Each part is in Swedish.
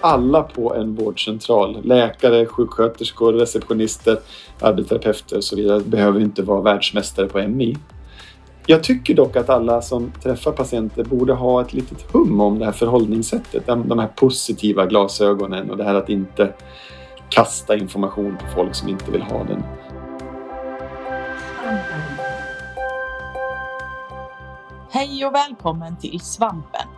alla på en vårdcentral, läkare, sjuksköterskor, receptionister, arbetsterapeuter och så vidare, behöver inte vara världsmästare på MI. Jag tycker dock att alla som träffar patienter borde ha ett litet hum om det här förhållningssättet. De här positiva glasögonen och det här att inte kasta information på folk som inte vill ha den. Hej och välkommen till Svampen.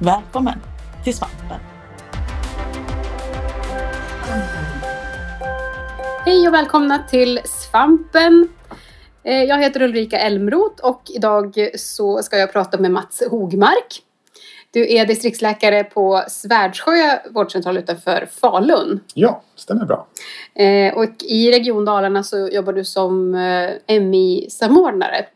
Välkommen till Svampen! Hej och välkomna till Svampen! Eh, jag heter Ulrika Elmroth och idag så ska jag prata med Mats Hogmark. Du är distriktsläkare på Svärdssjö vårdcentral utanför Falun. Ja, stämmer bra. Eh, och i Region Dalarna så jobbar du som eh, MI-samordnare.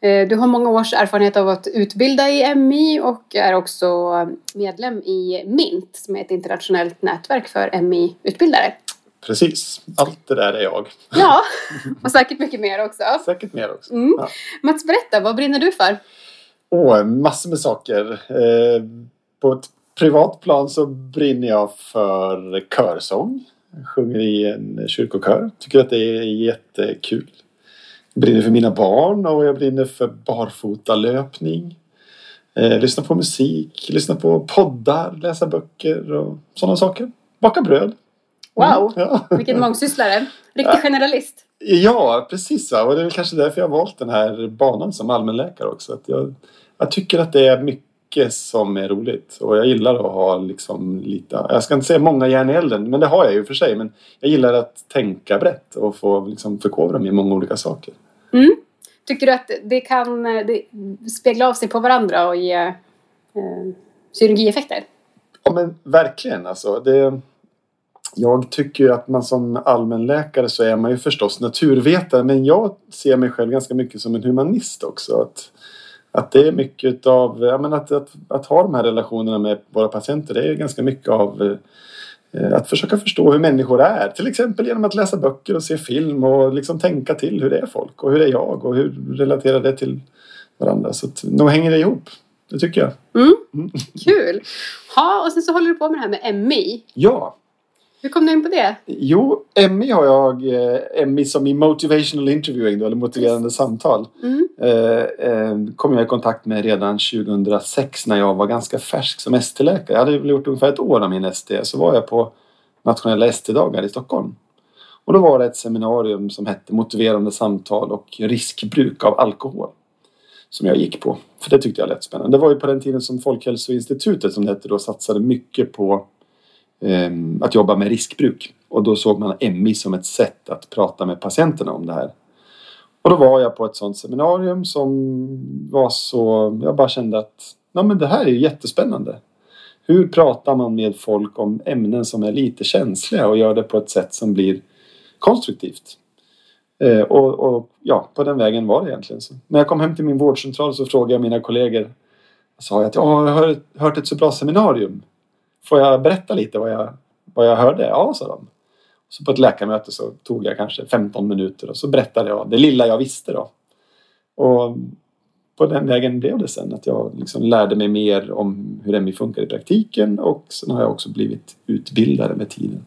Du har många års erfarenhet av att utbilda i MI och är också medlem i MINT som är ett internationellt nätverk för MI-utbildare. Precis, allt det där är jag. Ja, och säkert mycket mer också. Säkert mer också. Mm. Ja. Mats, berätta, vad brinner du för? Åh, massor med saker. Eh, på ett privat plan så brinner jag för körsång. Jag sjunger i en kyrkokör. Tycker att det är jättekul. Brinner för mina barn och jag brinner för barfotalöpning. Eh, lyssna på musik, lyssna på poddar, läsa böcker och sådana saker. Baka bröd. Wow, mm, ja. vilken mångsysslare. Riktig generalist. Ja, precis. Va? Och det är kanske därför jag har valt den här banan som allmänläkare också. Att jag, jag tycker att det är mycket som är roligt. Och jag gillar att ha liksom lite, jag ska inte säga många järn i elden, men det har jag ju för sig. Men jag gillar att tänka brett och få liksom förkovra mig i många olika saker. Mm. Tycker du att det kan det spegla av sig på varandra och ge eh, synergieffekter? Ja men verkligen alltså. Det, jag tycker att man som allmänläkare så är man ju förstås naturvetare men jag ser mig själv ganska mycket som en humanist också. Att, att det är mycket av, ja, men att, att, att ha de här relationerna med våra patienter det är ganska mycket av eh, att försöka förstå hur människor är. Till exempel genom att läsa böcker och se film och liksom tänka till hur det är folk och hur är jag och hur relaterar det till varandra. Så att nog hänger det ihop. Det tycker jag. Mm. Mm. Kul! Ja, och sen så håller du på med det här med MI. Ja, hur kom du in på det? Jo, MI har jag, eh, MI som i motivational interviewing då, eller motiverande Just. samtal. Mm. Eh, eh, kom jag i kontakt med redan 2006 när jag var ganska färsk som ST-läkare. Jag hade gjort ungefär ett år av min ST. Så var jag på nationella ST-dagar i Stockholm. Och då var det ett seminarium som hette motiverande samtal och riskbruk av alkohol. Som jag gick på. För det tyckte jag lät spännande. Det var ju på den tiden som Folkhälsoinstitutet som det hette då satsade mycket på Ehm, att jobba med riskbruk. Och då såg man MI som ett sätt att prata med patienterna om det här. Och då var jag på ett sånt seminarium som var så, jag bara kände att ja, men det här är ju jättespännande. Hur pratar man med folk om ämnen som är lite känsliga och gör det på ett sätt som blir konstruktivt? Eh, och, och, ja, på den vägen var det egentligen så. När jag kom hem till min vårdcentral så frågade jag mina kollegor. sa jag att jag har hört ett så bra seminarium. Får jag berätta lite vad jag, vad jag hörde? Ja, sa de. Så på ett läkarmöte så tog jag kanske 15 minuter och så berättade jag det lilla jag visste då. Och på den vägen blev det sen att jag liksom lärde mig mer om hur MI funkar i praktiken och sen har jag också blivit utbildare med tiden.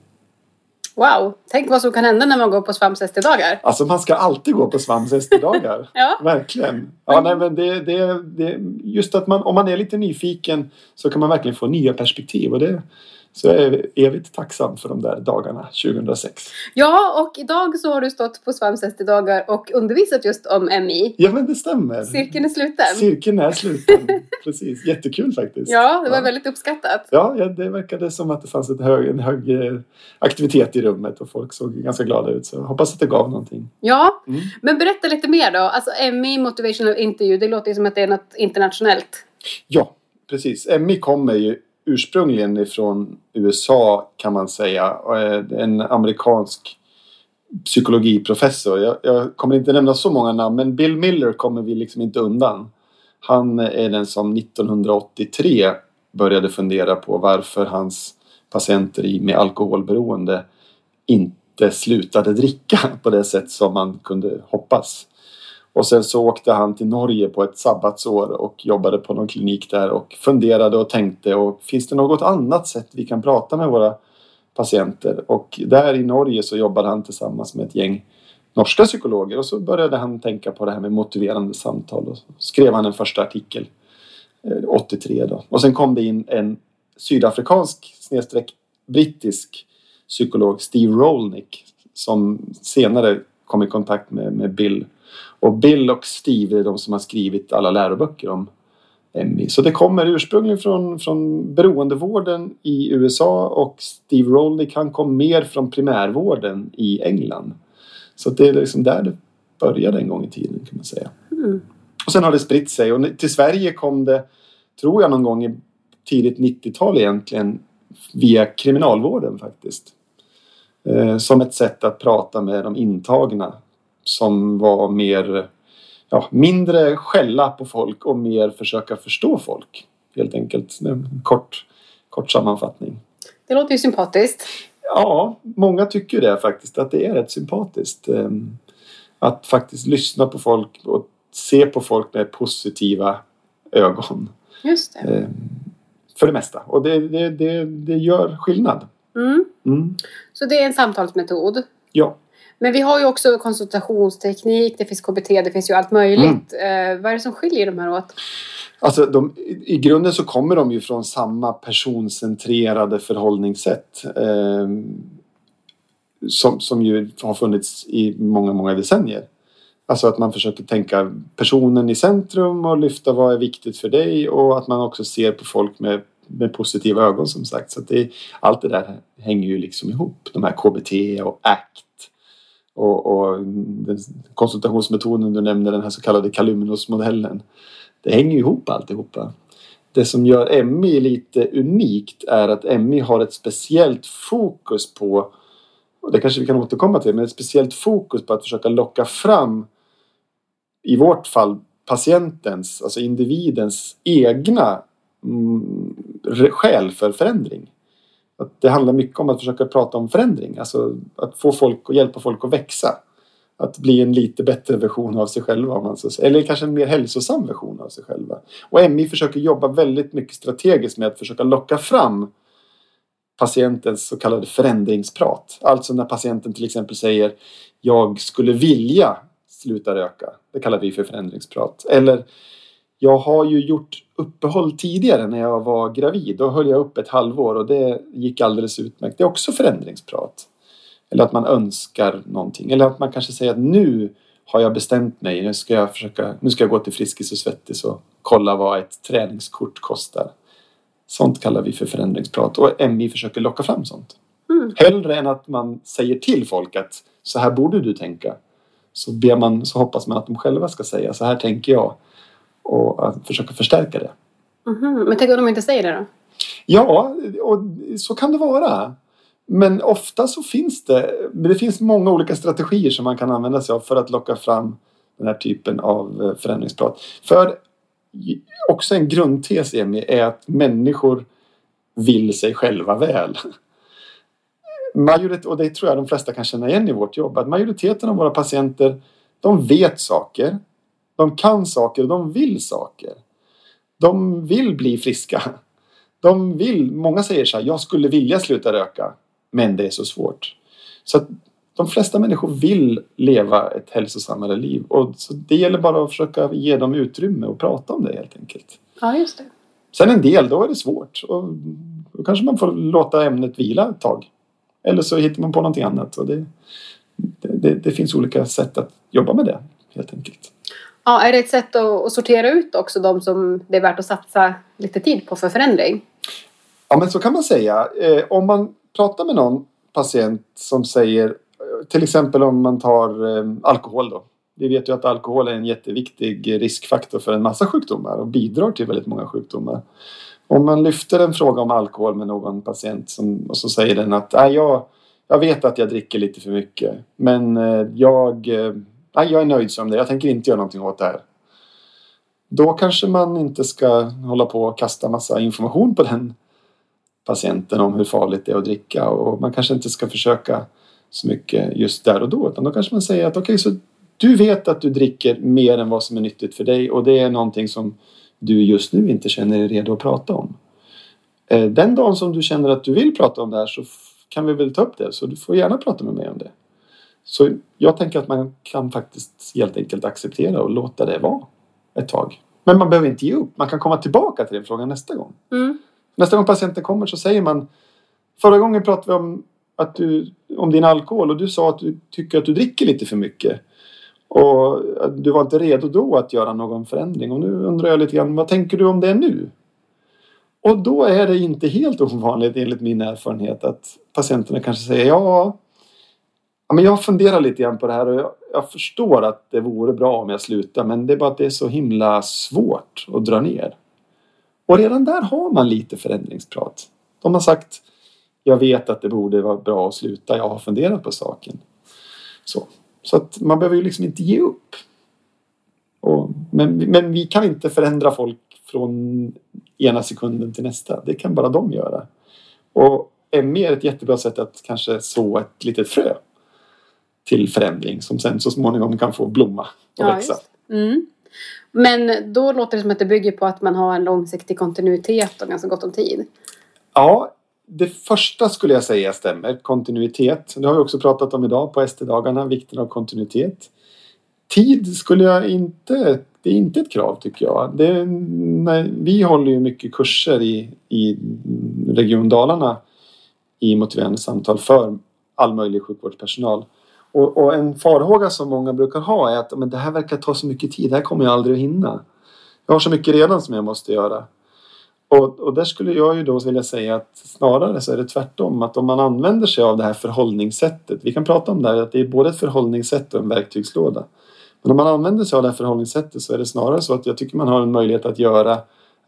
Wow! Tänk vad som kan hända när man går på svams dagar Alltså man ska alltid gå på svams dagar ja. Verkligen. Ja, nej, men det, det, det, just att man, om man är lite nyfiken så kan man verkligen få nya perspektiv och det, så jag är evigt tacksam för de där dagarna 2006. Ja, och idag så har du stått på Svams dagar och undervisat just om MI. Ja, men det stämmer. Cirkeln är sluten. Cirkeln är sluten. Precis. Jättekul faktiskt. Ja, det var ja. väldigt uppskattat. Ja, ja, det verkade som att det fanns ett hög, en hög eh, aktivitet i rummet och folk såg ganska glada ut. Så jag hoppas att det gav någonting. Ja, mm. men berätta lite mer då. Alltså MI Motivational Interview, det låter ju som att det är något internationellt. Ja, precis. MI kommer ju ursprungligen ifrån USA kan man säga. Eh, en amerikansk psykologiprofessor. Jag, jag, kommer inte nämna så många namn men Bill Miller kommer vi liksom inte undan. Han är den som 1983 började fundera på varför hans patienter med alkoholberoende inte slutade dricka på det sätt som man kunde hoppas. Och sen så åkte han till Norge på ett sabbatsår och jobbade på någon klinik där och funderade och tänkte och finns det något annat sätt vi kan prata med våra patienter? Och där i Norge så jobbade han tillsammans med ett gäng norska psykologer och så började han tänka på det här med motiverande samtal och så skrev han en första artikel eh, 83 då. Och sen kom det in en sydafrikansk snedstreck brittisk psykolog Steve Rolnick som senare kom i kontakt med, med Bill. Och Bill och Steve är de som har skrivit alla läroböcker om MI. Så det kommer ursprungligen från, från beroendevården i USA och Steve Rolnick han kom mer från primärvården i England. Så det är liksom där det började en gång i tiden kan man säga. Mm. Och sen har det spritt sig och till Sverige kom det, tror jag någon gång i tidigt 90-tal egentligen, via kriminalvården faktiskt. Eh, som ett sätt att prata med de intagna som var mer, ja, mindre skälla på folk och mer försöka förstå folk. Helt enkelt. En kort, kort sammanfattning. Det låter ju sympatiskt. Ja, många tycker det faktiskt, att det är rätt sympatiskt. Ehm, att faktiskt lyssna på folk och se på folk med positiva ögon. Just det. Ehm, för det mesta. Och det, det, det, det gör skillnad. Mm. Mm. Så det är en samtalsmetod? Ja. Men vi har ju också konsultationsteknik, det finns KBT, det finns ju allt möjligt. Mm. Eh, vad är det som skiljer de här åt? Alltså de, I grunden så kommer de ju från samma personcentrerade förhållningssätt. Eh, som, som ju har funnits i många, många decennier. Alltså att man försöker tänka personen i centrum och lyfta vad är viktigt för dig och att man också ser på folk med, med positiva ögon som sagt. Så det, allt det där hänger ju liksom ihop. De här KBT och ACT och, och den konsultationsmetoden du nämnde, den här så kallade Kalymnos-modellen. Det hänger ihop alltihopa. Det som gör MI lite unikt är att MI har ett speciellt fokus på och det kanske vi kan återkomma till, men ett speciellt fokus på att försöka locka fram i vårt fall patientens, alltså individens egna mm, skäl för förändring. Att det handlar mycket om att försöka prata om förändring, alltså att få folk och hjälpa folk att växa. Att bli en lite bättre version av sig själva, om man så säger. eller kanske en mer hälsosam version av sig själva. Och MI försöker jobba väldigt mycket strategiskt med att försöka locka fram patientens så kallade förändringsprat. Alltså när patienten till exempel säger jag skulle vilja sluta röka. Det kallar vi för förändringsprat. Eller jag har ju gjort uppehåll tidigare när jag var gravid. Då höll jag upp ett halvår och det gick alldeles utmärkt. Det är också förändringsprat. Eller att man önskar någonting. Eller att man kanske säger att nu har jag bestämt mig. Nu ska jag, försöka, nu ska jag gå till Friskis och Svettis och kolla vad ett träningskort kostar. Sånt kallar vi för förändringsprat och MI försöker locka fram sånt. Mm. Hellre än att man säger till folk att så här borde du tänka. Så, ber man, så hoppas man att de själva ska säga så här tänker jag och försöka förstärka det. Mm-hmm. Men tänk om de inte säger det då? Ja, och så kan det vara. Men ofta så finns det, det finns många olika strategier som man kan använda sig av för att locka fram den här typen av eh, förändringsprat. För också en grundtes Emi är att människor vill sig själva väl. Majorit och det tror jag de flesta kan känna igen i vårt jobb, att majoriteten av våra patienter de vet saker de kan saker och de vill saker. De vill bli friska. De vill, många säger så här, jag skulle vilja sluta röka, men det är så svårt. Så att de flesta människor vill leva ett hälsosammare liv och så det gäller bara att försöka ge dem utrymme och prata om det helt enkelt. Ja, just det. Sen en del, då är det svårt och då kanske man får låta ämnet vila ett tag. Eller så hittar man på någonting annat. Och det, det, det finns olika sätt att jobba med det helt enkelt. Ja, är det ett sätt att, sortera ut också de som det är värt att satsa lite tid på för förändring? Ja, men så kan man säga. Eh, om man pratar med någon patient som säger eh, till exempel om man tar eh, alkohol då. vi vet ju att alkohol är en jätteviktig riskfaktor för en massa sjukdomar och bidrar till väldigt många sjukdomar. Om man lyfter en fråga om alkohol med någon patient som, och så säger den att äh, jag, jag vet att jag dricker lite för mycket men eh, jag, eh, Nej, jag är nöjd som det Jag tänker inte göra någonting åt det här. Då kanske man inte ska hålla på och kasta massa information på den patienten om hur farligt det är att dricka och man kanske inte ska försöka så mycket just där och då utan då kanske man säger att okej okay, så du vet att du dricker mer än vad som är nyttigt för dig och det är någonting som du just nu inte känner dig redo att prata om. Eh, den dagen som du känner att du vill prata om det här så kan vi väl ta upp det så du får gärna prata med mig om det. Så jag tänker att man kan faktiskt helt enkelt acceptera och låta det vara ett tag. Men man behöver inte ge upp. Man kan komma tillbaka till den frågan nästa gång. Mm. Nästa gång patienten kommer så säger man Förra gången pratade vi om, att du, om din alkohol och du sa att du tycker att du dricker lite för mycket. Och du var inte redo då att göra någon förändring och nu undrar jag lite grann vad tänker du om det nu? Och då är det inte helt ovanligt enligt min erfarenhet att patienterna kanske säger ja, ja men jag funderar lite grann på det här och jag, jag, förstår att det vore bra om jag slutar men det är bara att det är så himla svårt att dra ner. Och redan där har man lite förändringsprat. De har sagt jag vet att det borde vara bra att sluta, jag har funderat på saken. Så. Så att man behöver ju liksom inte ge upp. Och, men, men vi kan inte förändra folk från ena sekunden till nästa. Det kan bara de göra. Och ME är ett jättebra sätt att kanske så ett litet frö till förändring som sen så småningom kan få blomma och ja, växa. Mm. Men då låter det som att det bygger på att man har en långsiktig kontinuitet och ganska gott om tid. Ja, det första skulle jag säga stämmer, kontinuitet. Det har vi också pratat om idag på ST-dagarna, vikten av kontinuitet. Tid skulle jag inte, det är inte ett krav tycker jag. Det, nej, vi håller ju mycket kurser i, i Region Dalarna i motiverande samtal för all möjlig sjukvårdspersonal. Och, och, en farhåga som många brukar ha är att men det här verkar ta så mycket tid, det här kommer jag aldrig att hinna. Jag har så mycket redan som jag måste göra. Och, och där skulle jag ju då vilja säga att snarare så är det tvärtom. Att om man använder sig av det här förhållningssättet. Vi kan prata om det här att det är både ett förhållningssätt och en verktygslåda. Men om man använder sig av det här förhållningssättet så är det snarare så att jag tycker man har en möjlighet att göra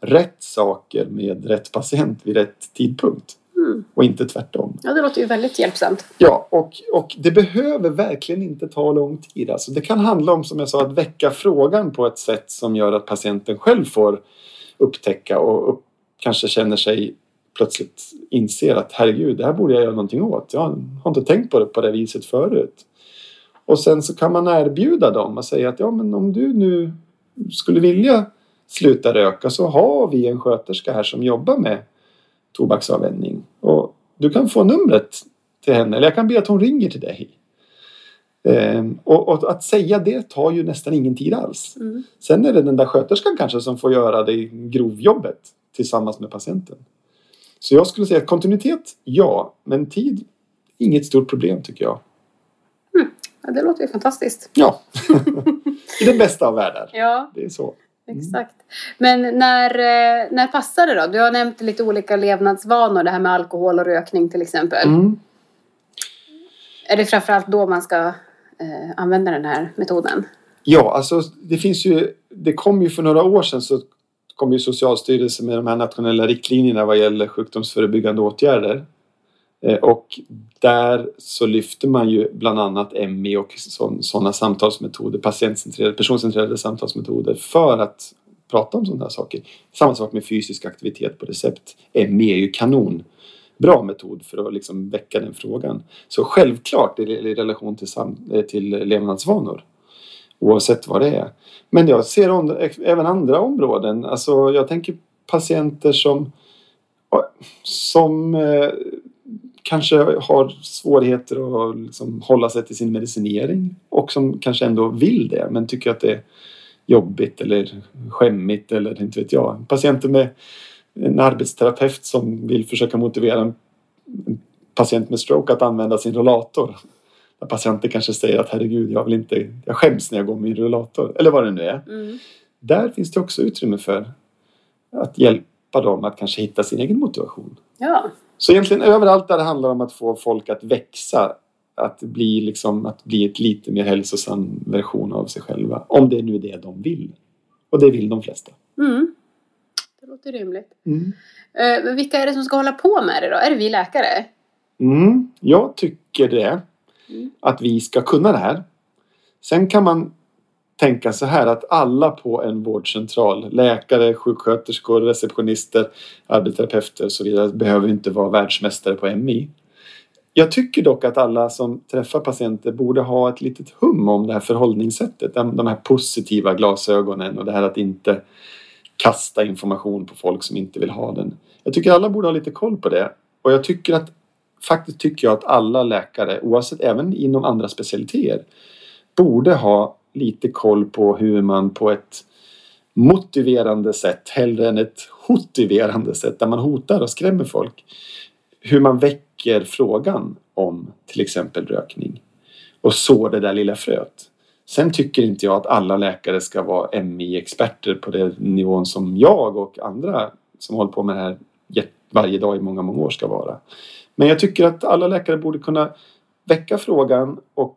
rätt saker med rätt patient vid rätt tidpunkt. Mm. Och inte tvärtom. Ja, det låter ju väldigt hjälpsamt. Ja, och, och det behöver verkligen inte ta lång tid. Alltså, det kan handla om, som jag sa, att väcka frågan på ett sätt som gör att patienten själv får upptäcka och upp, kanske känner sig plötsligt inser att herregud, det här borde jag göra någonting åt. Jag har inte tänkt på det på det viset förut. Och sen så kan man erbjuda dem och säga att ja, men om du nu skulle vilja sluta röka så har vi en sköterska här som jobbar med tobaksavvänjning. Du kan få numret till henne eller jag kan be att hon ringer till dig. Ehm, och, och, att säga det tar ju nästan ingen tid alls. Mm. Sen är det den där sköterskan kanske som får göra det grovjobbet tillsammans med patienten. Så jag skulle säga kontinuitet, ja, men tid, inget stort problem tycker jag. Mm. Ja, det låter ju fantastiskt. Ja, i den bästa av världar. Ja. Det är så. Mm. Exakt. Men när, eh, när passar det då? Du har nämnt lite olika levnadsvanor, det här med alkohol och rökning till exempel. Mm. Är det framförallt då man ska eh, använda den här metoden? Ja, alltså det finns ju, det kom ju för några år sedan så kom ju Socialstyrelsen med de här nationella riktlinjerna vad gäller sjukdomsförebyggande åtgärder. Eh, och där så lyfter man ju bland annat ME och sådana samtalsmetoder, patientcentrerade, personcentrerade samtalsmetoder för att prata om sådana här saker. Samma sak med fysisk aktivitet på recept. ME är ju kanon bra metod för att liksom väcka den frågan. Så självklart i relation till, eh, till levnadsvanor oavsett vad det är. Men jag ser om, även andra områden. Alltså jag tänker patienter som, som eh, kanske har svårigheter att liksom hålla sig till sin medicinering och som kanske ändå vill det men tycker att det är jobbigt eller skämmigt eller inte vet jag. Patienter med en arbetsterapeut som vill försöka motivera en patient med stroke att använda sin rollator där patienter kanske säger att herregud, jag vill inte, jag skäms när jag går med min rullator. Eller vad det nu är. Mm. Där finns det också utrymme för att hjälpa dem att kanske hitta sin egen motivation. Ja. Så egentligen överallt där det handlar om att få folk att växa att bli, liksom, att bli ett lite mer hälsosam version av sig själva. Om det nu är det de vill. Och det vill de flesta. Mm. Det låter rimligt. Mm. Eh, vilka är det som ska hålla på med det då? Är det vi läkare? Mm, jag tycker det. Mm. Att vi ska kunna det här. Sen kan man tänka så här att alla på en vårdcentral, läkare, sjuksköterskor, receptionister, arbetsterapeuter och så vidare behöver inte vara världsmästare på MI. Jag tycker dock att alla som träffar patienter borde ha ett litet hum om det här förhållningssättet. De här positiva glasögonen och det här att inte kasta information på folk som inte vill ha den. Jag tycker alla borde ha lite koll på det. Och jag tycker att faktiskt tycker jag att alla läkare, oavsett även inom andra specialiteter, borde ha lite koll på hur man på ett motiverande sätt, hellre än ett hotiverande sätt där man hotar och skrämmer folk. Hur man väcker frågan om till exempel rökning och sår det där lilla fröet. Sen tycker inte jag att alla läkare ska vara MI-experter på den nivån som jag och andra som håller på med det här varje dag i många, många år ska vara. Men jag tycker att alla läkare borde kunna väcka frågan och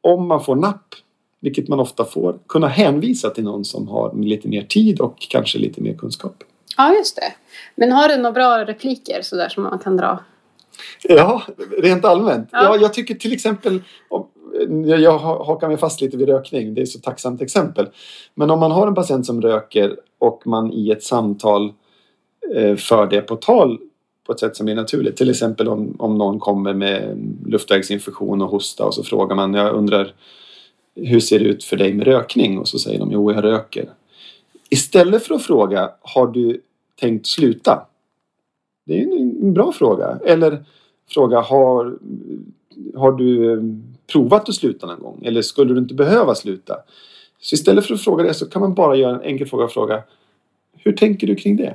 om man får napp, vilket man ofta får, kunna hänvisa till någon som har lite mer tid och kanske lite mer kunskap. Ja, just det. Men har du några bra repliker sådär som man kan dra? Ja, rent allmänt. Ja. Ja. jag tycker till exempel jag ha- hakar mig fast lite vid rökning. Det är ett så tacksamt exempel. Men om man har en patient som röker och man i ett samtal eh, för det på tal på ett sätt som är naturligt. Till exempel om, om någon kommer med luftvägsinfektion och hosta och så frågar man, jag undrar hur ser det ut för dig med rökning? Och så säger de, jo jag röker. Istället för att fråga, har du tänkt sluta? Det är en bra fråga. Eller fråga, har, har du eh, provat att sluta någon gång? Eller skulle du inte behöva sluta? Så istället för att fråga det så kan man bara göra en enkel fråga och fråga, hur tänker du kring det?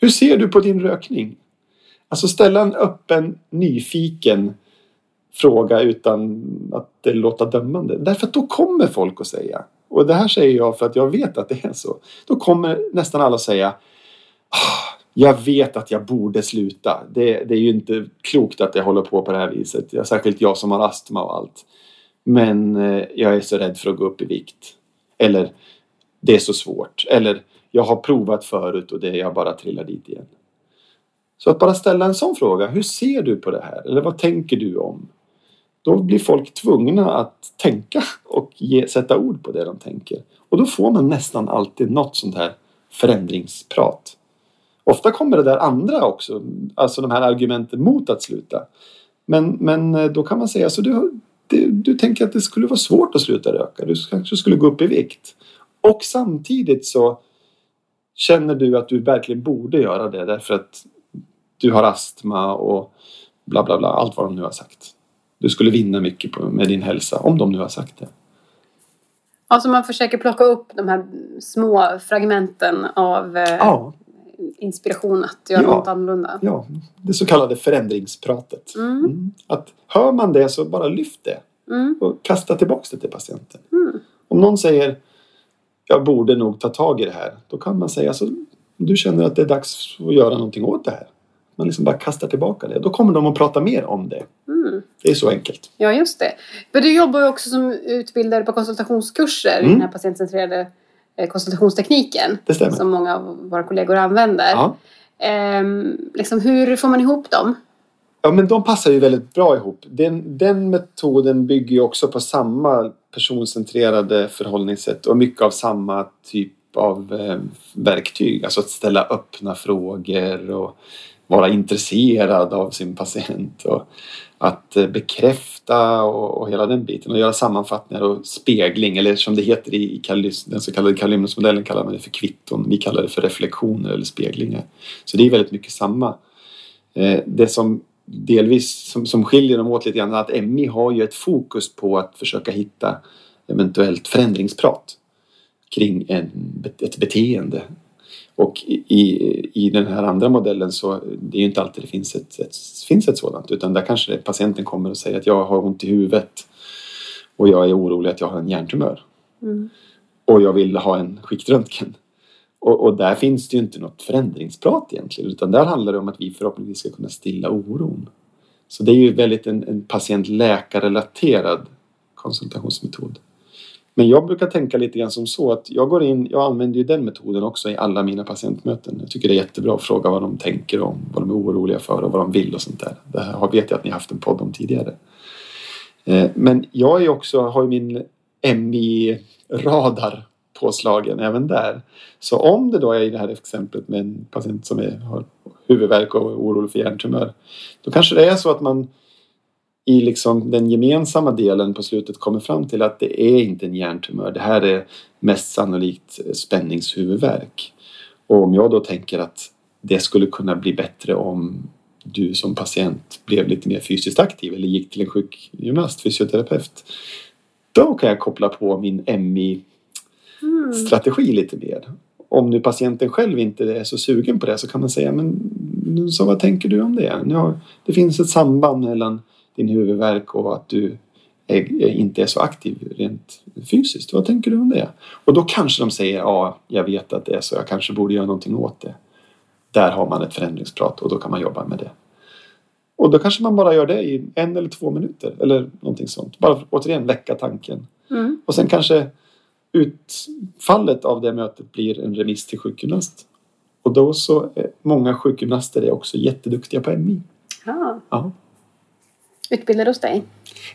Hur ser du på din rökning? Alltså ställa en öppen, nyfiken fråga utan att det låter dömande. Därför att då kommer folk att säga, och det här säger jag för att jag vet att det är så. Då kommer nästan alla att säga "Ah, jag vet att jag borde sluta. Det, det är ju inte klokt att jag håller på på det här viset. Jag, särskilt jag som har astma och allt. Men eh, jag är så rädd för att gå upp i vikt. Eller det är så svårt. Eller jag har provat förut och det jag bara trillar dit igen. Så att bara ställa en sån fråga. Hur ser du på det här? Eller vad tänker du om? Då blir folk tvungna att tänka och ge, sätta ord på det de tänker. Och då får man nästan alltid något sånt här förändringsprat. Ofta kommer det där andra också, alltså de här argumenten mot att sluta. Men, men eh, då kan man säga så du, du, du tänker att det skulle vara svårt att sluta röka. Du kanske skulle gå upp i vikt. Och samtidigt så känner du att du verkligen borde göra det därför att du har astma och bla bla bla, allt vad de nu har sagt. Du skulle vinna mycket på, med din hälsa, om de nu har sagt det. Alltså man försöker plocka upp de här små fragmenten av eh, Ja, inspiration att göra Ja. något annorlunda. ja det så kallade förändringspratet. Mm. Mm. Att hör man det så bara lyft det Mm. och kasta tillbaks det till patienten. Mm. Om någon säger jag borde nog ta tag i det här. Då kan man säga så du känner att det är dags att göra någonting åt det här. Man liksom bara kastar tillbaka det. Då kommer de att prata mer om det. Mm. Det är så enkelt. Ja, just det. Men du jobbar ju också som utbildare på konsultationskurser i Mm. den här patientcentrerade eh, konsultationstekniken. Det stämmer. Som många av våra kollegor använder. Ja. Ehm, liksom, hur får man ihop dem? Ja, men de passar ju väldigt bra ihop. Den, den metoden bygger ju också på samma personcentrerade förhållningssätt och mycket av samma typ av eh, verktyg. Alltså att ställa öppna frågor och vara intresserad av sin patient och att eh, bekräfta och, och hela den biten och göra sammanfattningar och spegling eller som det heter i, i Kallis, den så kallade Kalymnosmodellen kallar man det för kvitton. Vi kallar det för reflektioner eller speglingar. Så det är väldigt mycket samma. Eh, det som delvis som, som skiljer dem åt lite grann är att MI har ju ett fokus på att försöka hitta eventuellt förändringsprat kring en, ett beteende. Och i, i, den här andra modellen så det är ju inte alltid det finns ett, ett, finns ett sådant utan där kanske patienten kommer och säger att jag har ont i huvudet och jag är orolig att jag har en hjärntumör Mm. och jag vill ha en skiktröntgen. Och, och där finns det ju inte något förändringsprat egentligen utan där handlar det om att vi förhoppningsvis ska kunna stilla oron. Så det är ju väldigt en, en patient-läkarrelaterad konsultationsmetod. Men jag brukar tänka lite grann som så att jag går in, jag använder ju den metoden också i alla mina patientmöten. Jag tycker det är jättebra att fråga vad de tänker om, vad de är oroliga för och vad de vill och sånt där. Det här vet jag att ni har haft en podd om tidigare. Eh, men jag är också, har ju min MI-radar påslagen även där. Så om det då är i det här exemplet med en patient som är, har huvudvärk och är orolig för hjärntumör. Då kanske det är så att man i liksom den gemensamma delen på slutet kommer fram till att det är inte en hjärntumör. Det här är mest sannolikt spänningshuvudvärk. Och om jag då tänker att det skulle kunna bli bättre om du som patient blev lite mer fysiskt aktiv eller gick till en sjukgymnast, fysioterapeut. Då kan jag koppla på min MI-strategi lite mer. Om nu patienten själv inte är så sugen på det så kan man säga men så vad tänker du om det? Har, det finns ett samband mellan din huvudvärk och att du är, inte är så aktiv rent fysiskt. Vad tänker du om det? Och då kanske de säger ja, jag vet att det är så. Jag kanske borde göra någonting åt det. Där har man ett förändringsprat och då kan man jobba med det. Och då kanske man bara gör det i en eller två minuter eller någonting sånt. Bara återigen väcka tanken. Mm. Och sen kanske utfallet av det mötet blir en remiss till sjukgymnast. Och då så är många sjukgymnaster är också jätteduktiga på MI. Ja. ja. Utbildade hos dig?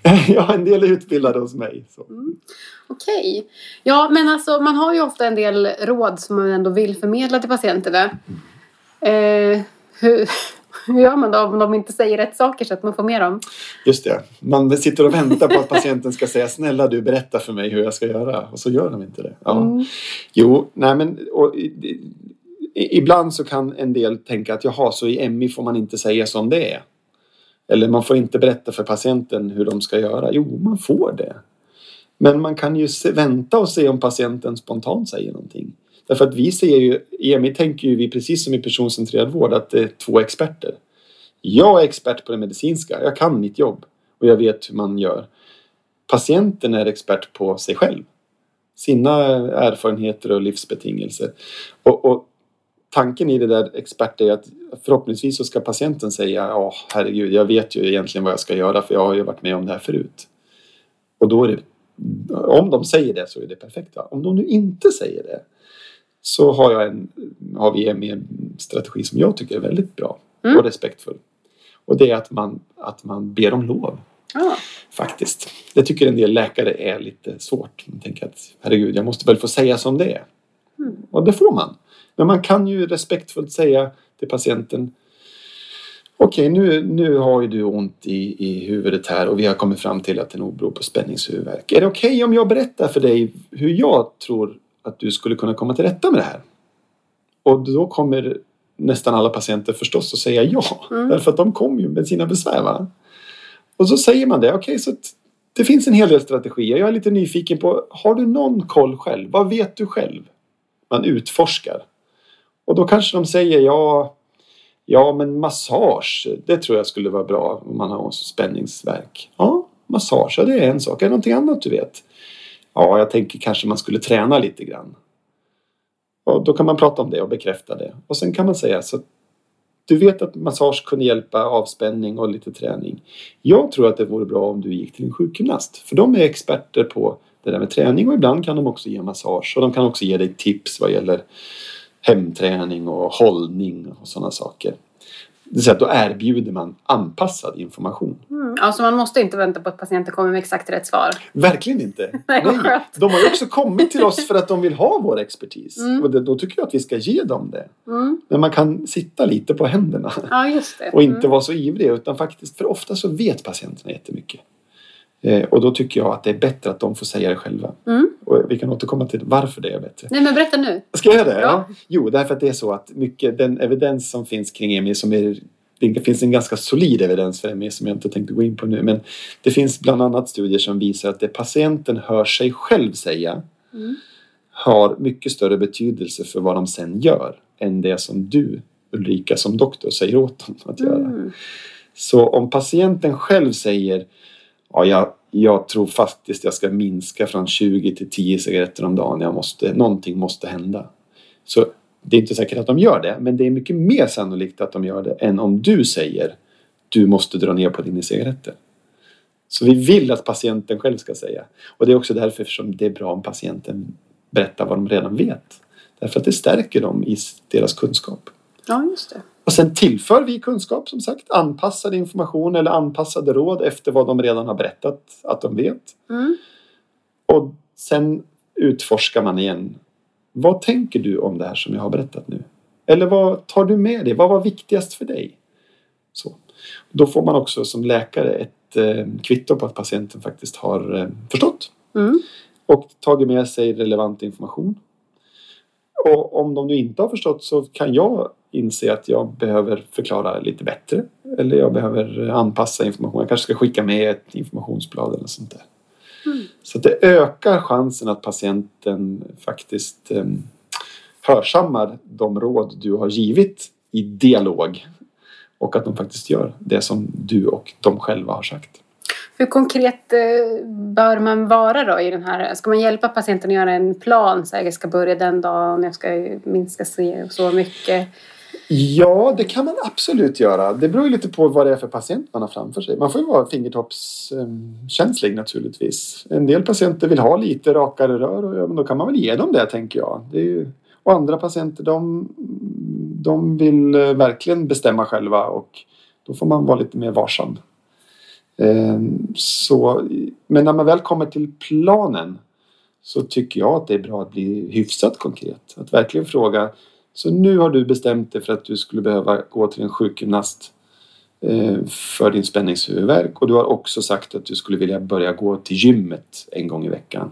ja, en del är utbildade hos mig. Mm. Okej. Okay. Ja, men alltså man har ju ofta en del råd som man ändå vill förmedla till patienterna. Eh, hur, hur gör man då om de inte säger rätt saker så att man får med dem? Just det. Man sitter och väntar på att patienten ska säga snälla du berätta för mig hur jag ska göra och så gör de inte det. Ja. Mm. Jo, nej men och, ibland så kan en del tänka att jaha, så i MI får man inte säga som det är. Eller man får inte berätta för patienten hur de ska göra. Jo, man får det. Men man kan ju se, vänta och se om patienten spontant säger någonting. Därför att vi ser ju, i EMI tänker ju vi precis som i personcentrerad vård att det är två experter. Jag är expert på det medicinska, jag kan mitt jobb och jag vet hur man gör. Patienten är expert på sig själv. Sina erfarenheter och livsbetingelser. Och, och tanken i det där expert är att förhoppningsvis så ska patienten säga ja herregud jag vet ju egentligen vad jag ska göra för jag har ju varit med om det här förut. Och då är det, om de säger det så är det perfekt. Va? Om de nu inte säger det så har, jag en, har vi en strategi som jag tycker är väldigt bra mm. och respektfull. Och det är att man, att man ber om lov. Ah. Faktiskt. Det tycker en del läkare är lite svårt. Man tänker att herregud, jag måste väl få säga som det är. Mm. Och det får man. Men man kan ju respektfullt säga till patienten Okej, nu, nu har ju du ont i, i huvudet här och vi har kommit fram till att det nog beror på spänningshuvudvärk. Är det okej okay om jag berättar för dig hur jag tror att du skulle kunna komma till rätta med det här? Och då kommer nästan alla patienter förstås att säga ja. Mm. Därför att de kommer ju med sina besvär. Va? Och så säger man det. Okej, okay, så det finns en hel del strategier. Jag är lite nyfiken på, har du någon koll själv? Vad vet du själv? Man utforskar. Och då kanske de säger ja, ja men massage, det tror jag skulle vara bra om man har spänningsverk. Ja, massage, det är en sak. Är det någonting annat du vet? Ja, jag tänker kanske man skulle träna lite grann. Och då kan man prata om det och bekräfta det. Och sen kan man säga så du vet att massage kunde hjälpa avspänning och lite träning. Jag tror att det vore bra om du gick till en sjukgymnast. För de är experter på det där med träning och ibland kan de också ge massage. Och de kan också ge dig tips vad gäller hemträning och hållning och sådana saker. Det vill säga, då erbjuder man anpassad information. Mm, alltså man måste inte vänta på att patienten kommer med exakt rätt svar. Verkligen inte. Nej, Nej. De har ju också kommit till oss för att de vill ha vår expertis. Mm. Och det, då tycker jag att vi ska ge dem det. Mm. Men man kan sitta lite på händerna. Ja. Och inte mm. vara så ivrig. Utan faktiskt, för ofta så vet patienterna jättemycket. Eh, och då tycker jag att det är bättre att de får säga det själva. Mm. Och vi kan återkomma till varför det är bättre. Nej men berätta nu. Ska jag göra det? Ja. ja. Jo, därför att det är så att mycket den evidens som finns kring EMI som är det finns en ganska solid evidens för ME som jag inte tänkte gå in på nu men det finns bland annat studier som visar att det patienten hör sig själv säga mm. har mycket större betydelse för vad de sen gör än det som du Ulrika som doktor säger åt dem att göra. Mm. Så om patienten själv säger ja, jag, jag tror faktiskt jag ska minska från 20 till 10 cigaretter om dagen. Jag måste, någonting måste hända. Så det är inte säkert att de gör det, men det är mycket mer sannolikt att de gör det än om du säger du måste dra ner på dina cigaretter. Så vi vill att patienten själv ska säga. Och det är också därför som det är bra om patienten berättar vad de redan vet. Därför att det stärker dem i deras kunskap. Ja, just det. Och sen tillför vi kunskap som sagt, anpassad information eller anpassade råd efter vad de redan har berättat att de vet. Mm. Och sen utforskar man igen. Vad tänker du om det här som jag har berättat nu? Eller vad tar du med dig? Vad var viktigast för dig? Så. Då får man också som läkare ett eh, kvitto på att patienten faktiskt har eh, förstått Mm. och tagit med sig relevant information. Och om de nu inte har förstått så kan jag inse att jag behöver förklara lite bättre. Eller jag behöver anpassa information. Jag kanske ska skicka med ett informationsblad eller sånt där. Mm. Så det ökar chansen att patienten faktiskt eh, hörsammar de råd du har givit i dialog. Och att de faktiskt gör det som du och de själva har sagt. Hur konkret eh, bör man vara då i den här? Ska man hjälpa patienten att göra en plan? Så här, jag ska börja den dagen, jag ska minska så så mycket. Ja, det kan man absolut göra. Det beror ju lite på vad det är för patient man har framför sig. Man får ju vara fingertoppskänslig naturligtvis. En del patienter vill ha lite rakare rör och ja, då kan man väl ge dem det tänker jag. Det är ju, och andra patienter de, de vill eh, verkligen bestämma själva och då får man vara lite mer varsam. Ehm, Så, men när man väl kommer till planen så tycker jag att det är bra att bli hyfsat konkret. Att verkligen fråga så nu har du bestämt dig för att du skulle behöva gå till en sjukgymnast eh, för din spänningshuvudvärk och du har också sagt att du skulle vilja börja gå till gymmet en gång i veckan.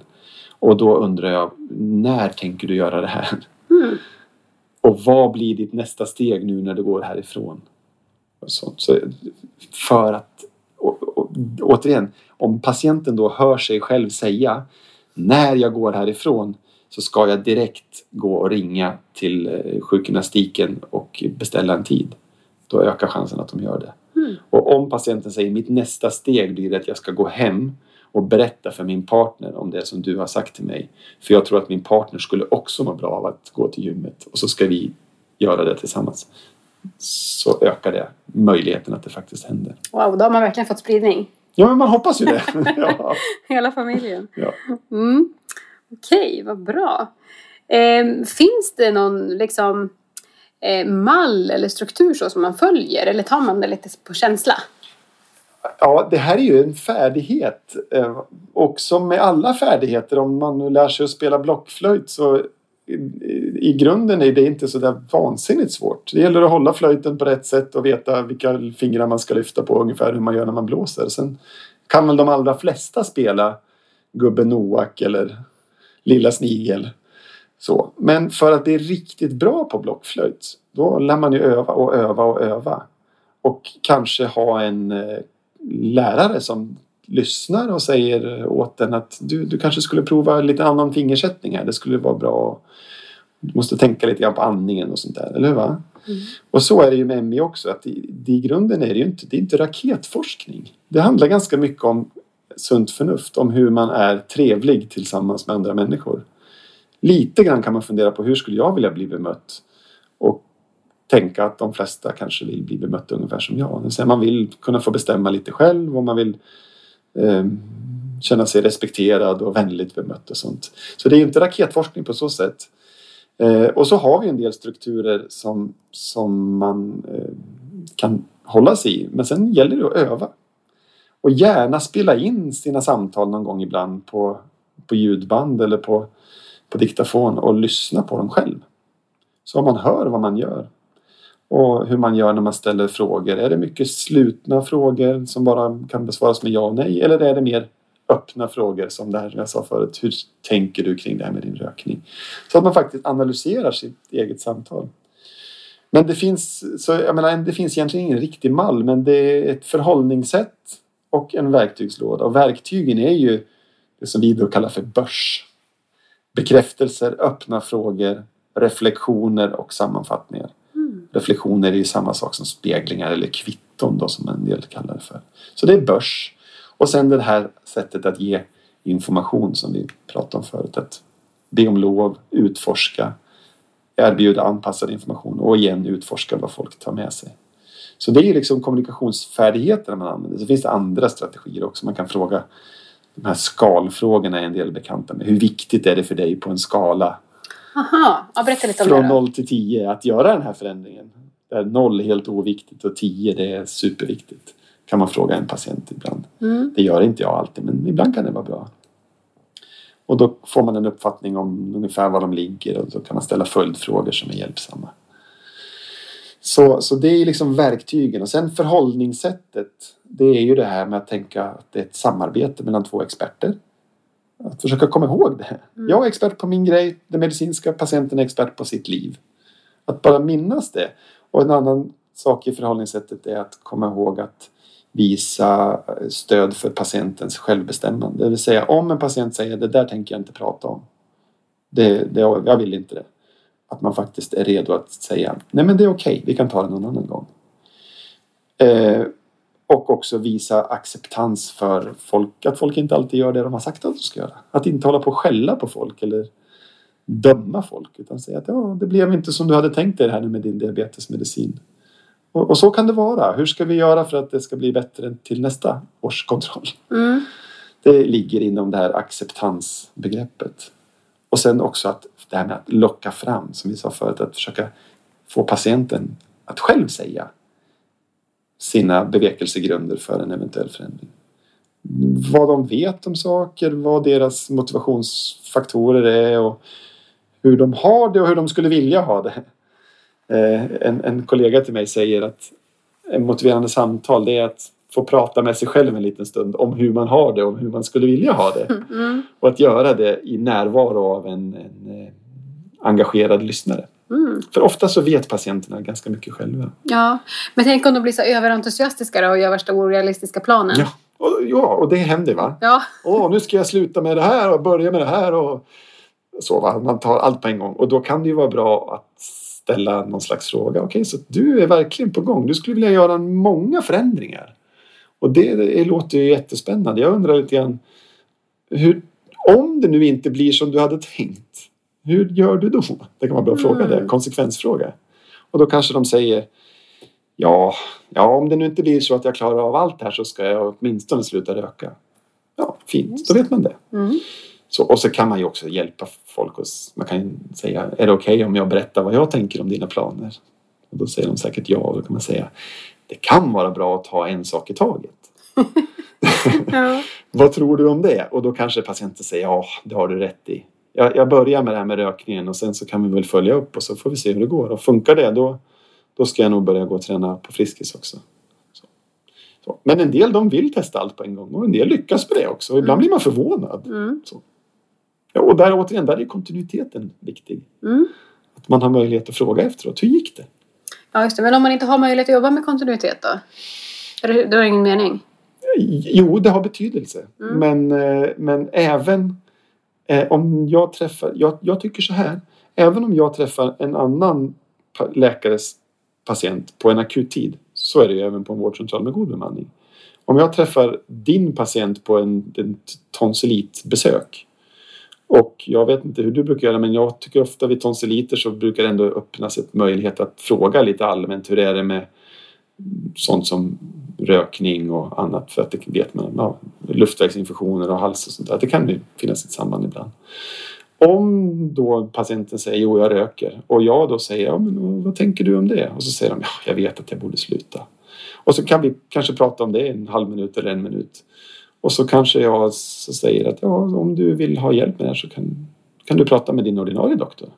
Och då undrar jag, när tänker du göra det här? Mm. Och vad blir ditt nästa steg nu när du går härifrån? Och sånt. Så för att, och, och, återigen, om patienten då hör sig själv säga när jag går härifrån så ska jag direkt gå och ringa till eh, sjukgymnastiken och beställa en tid. Då ökar chansen att de gör det. Mm. Och om patienten säger mitt nästa steg blir att jag ska gå hem och berätta för min partner om det som du har sagt till mig. För jag tror att min partner skulle också må bra av att gå till gymmet och så ska vi göra det tillsammans. Så ökar det möjligheten att det faktiskt händer. Wow, då har man verkligen fått spridning. Ja, men man hoppas ju det. ja. Hela familjen. Ja. Mm. Okej, vad bra. Eh, finns det någon liksom, eh, mall eller struktur så som man följer? Eller tar man det lite på känsla? Ja, det här är ju en färdighet. eh, Och som med alla färdigheter, om man nu lär sig att spela blockflöjt så i- grunden är det inte så där vansinnigt svårt. Det gäller att hålla flöjten på rätt sätt och veta vilka fingrar man ska lyfta på ungefär hur man gör när man blåser. Sen kan väl de allra flesta spela Gubben Noak eller Lilla Snigel. Så. Men för att det är riktigt bra på blockflöjt då lär man ju öva och öva och öva. Och kanske ha en eh, lärare som lyssnar och säger åt en att du, du kanske skulle prova lite annan fingersättning här. Det skulle vara bra. Du måste tänka lite grann på andningen och sånt där, eller hur? Va? Mm. Och så är det ju med MI också. Att i, i grunden är det ju inte, det är inte raketforskning. Det handlar ganska mycket om sunt förnuft. Om hur man är trevlig tillsammans med andra människor. Lite grann kan man fundera på hur skulle jag vilja bli bemött? Och tänka att de flesta kanske vill bli bemötta ungefär som jag. Man vill kunna få bestämma lite själv och man vill eh, känna sig respekterad och vänligt bemött och sånt. Så det är ju inte raketforskning på så sätt. Eh, och så har vi en del strukturer som, som man eh, kan hålla sig i. Men sen gäller det att öva. Och gärna spela in sina samtal någon gång ibland på, på ljudband eller på, på diktafon och lyssna på dem själv. Så man hör vad man gör. Och hur man gör när man ställer frågor. Är det mycket slutna frågor som bara kan besvaras med ja och nej? Eller är det mer öppna frågor som det här som jag sa förut. Hur tänker du kring det här med din rökning? Så att man faktiskt analyserar sitt eget samtal. Men det finns, så jag menar, det finns egentligen ingen riktig mall men det är ett förhållningssätt och en verktygslåda. Och verktygen är ju det som vi då kallar för börs. Bekräftelser, öppna frågor, reflektioner och sammanfattningar. Reflektioner är ju samma sak som speglingar eller kvitton då som en del kallar det för. Så det är börs. Och sen det här sättet att ge information som vi pratade om förut. Att be om lov, utforska, erbjuda anpassad information och igen utforska vad folk tar med sig. Så det är liksom kommunikationsfärdigheterna man använder. Så finns det andra strategier också. Man kan fråga de här skalfrågorna är en del bekanta med. Hur viktigt är det för dig på en skala Aha, ja, berätta lite om från det då. 0 till 10 att göra den här förändringen? Där 0 är helt oviktigt och 10 det är superviktigt. Kan man fråga en patient ibland. Mm. Det gör inte jag alltid men ibland kan det vara bra. Och då får man en uppfattning om ungefär var de ligger och då kan man ställa följdfrågor som är hjälpsamma. Så, så det är liksom verktygen och sen förhållningssättet. Det är ju det här med att tänka att det är ett samarbete mellan två experter. Att försöka komma ihåg det. Jag är expert på min grej, den medicinska patienten är expert på sitt liv. Att bara minnas det. Och en annan sak i förhållningssättet är att komma ihåg att visa stöd för patientens självbestämmande. Det vill säga om en patient säger det där tänker jag inte prata om. Det, det, jag vill inte det. Att man faktiskt är redo att säga nej men det är okej, vi kan ta det någon annan gång. Eh, och också visa acceptans för folk, att folk inte alltid gör det de har sagt att de ska göra. Att inte hålla på och skälla på folk eller döma folk utan säga att ja, det blev inte som du hade tänkt dig det här med din diabetesmedicin. Och, och så kan det vara. Hur ska vi göra för att det ska bli bättre till nästa års kontroll? Mm. Det ligger inom det här acceptansbegreppet. Och sen också att det här med att locka fram, som vi sa förut, att försöka få patienten att själv säga sina bevekelsegrunder för en eventuell förändring. Vad de vet om saker, vad deras motivationsfaktorer är och hur de har det och hur de skulle vilja ha det. Eh, En, en kollega till mig säger att en motiverande samtal det är att få prata med sig själv en liten stund om hur man har det och hur man skulle vilja ha det. Mm. Och att göra det i närvaro av en, en eh, engagerad lyssnare. Mm. För ofta så vet patienterna ganska mycket själva. Ja, men tänk om de blir så överentusiastiska och gör värsta orealistiska planen. Ja, och, ja, och det händer va? Ja. Åh, nu ska jag sluta med det här och börja med det här och så va. Man tar allt på en gång och då kan det ju vara bra att ställa någon slags fråga. Okej, så du är verkligen på gång. Du skulle vilja göra många förändringar. Och det, det låter ju jättespännande. Jag undrar lite grann hur, om det nu inte blir som du hade tänkt. Hur gör du då? Det kan vara bra att fråga det. Mm. Konsekvensfråga. Och då kanske de säger Ja, ja, om det nu inte blir så att jag klarar av allt det här så ska jag åtminstone sluta röka. Ja, fint. Då vet man det. Mm. Så, och så kan man ju också hjälpa folk. Och, man kan säga, är det okej om jag berättar vad jag tänker om dina planer? Och då säger de säkert ja. Och då kan man säga, det kan vara bra att ta en sak i taget. Ja. Vad tror du om det? Och då kanske patienten säger, ja, det har du rätt i. Jag, jag börjar med det här med rökningen och sen så kan vi väl följa upp och så får vi se hur det går. Och funkar det, då, då ska jag nog börja gå och träna på Friskis också. Så. Så. Men en del de vill testa allt på en gång och en del lyckas med det också. Ibland blir man förvånad. Mm. Ja, och där återigen, där är kontinuiteten viktig. Mm. Att man har möjlighet att fråga efteråt. Hur gick det? ja, just det. Men om man inte har möjlighet att jobba med kontinuitet då? Är det, då är det ingen mening? Jo, det har betydelse. Mm. Men, eh, men även eh, om jag träffar... Jag, jag tycker så här. Även om jag träffar en annan läkares patient på en akut tid så är det ju även på en vårdcentral med god bemanning. Om jag träffar din patient på en, en tonsillitbesök och jag vet inte hur du brukar göra men jag tycker ofta vid tonsilliter så brukar det ändå öppnas ett möjlighet att fråga lite allmänt hur är det med sånt som rökning och annat för att det vet man, ja, luftvägsinfektioner och hals och sånt där. Det kan ju finnas ett samband ibland. Om då patienten säger jo jag röker och jag då säger ja men vad tänker du om det? Och så säger de ja jag vet att jag borde sluta. Och så kan vi kanske prata om det en halv minut eller en minut. Och så kanske jag så säger att ja om du vill ha hjälp med det här så kan, kan du prata med din ordinarie doktor.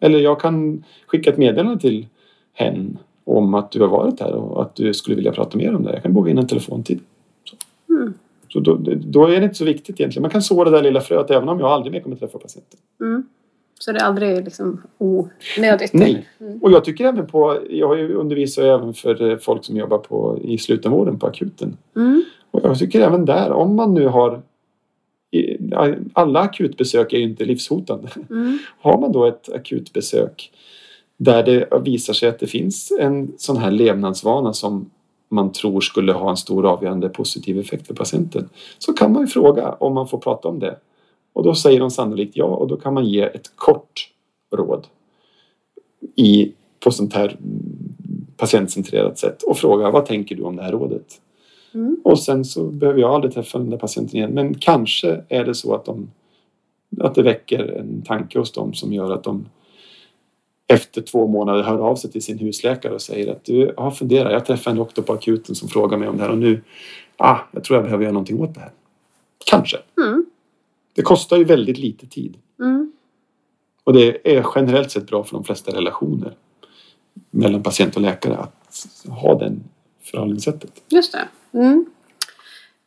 Eller jag kan skicka ett meddelande till hen om att du har varit här och att du skulle vilja prata mer om det. Jag kan boka in en telefontid. Så, Mm. så då, då är det inte så viktigt egentligen. Man kan så det där lilla fröet även om jag aldrig mer kommer träffa patienten. Mm. Så det är aldrig liksom onödigt? Nej. Mm. Och jag tycker även på, jag har ju undervisat även för eh, folk som jobbar på, i slutenvården på akuten. Mm. Och jag tycker även där, om man nu har alla akutbesök är ju inte livshotande. Mm. Har man då ett akutbesök där det visar sig att det finns en sån här levnadsvana som man tror skulle ha en stor avgörande positiv effekt för patienten så kan man ju fråga om man får prata om det. Och då säger de sannolikt ja och då kan man ge ett kort råd i, på sånt här patientcentrerat sätt och fråga vad tänker du om det här rådet? Mm. Och sen så behöver jag aldrig träffa den där patienten igen. Men kanske är det så att, de, att det väcker en tanke hos dem som gör att de efter två månader hör av sig till sin husläkare och säger att du jag har funderat, jag träffade en doktor på akuten som frågar mig om det här och nu, ah, jag tror jag behöver göra någonting åt det här. Kanske. Mm. Det kostar ju väldigt lite tid. Mm. Och det är generellt sett bra för de flesta relationer mellan patient och läkare att ha den förhållningssättet. Just det. Mm.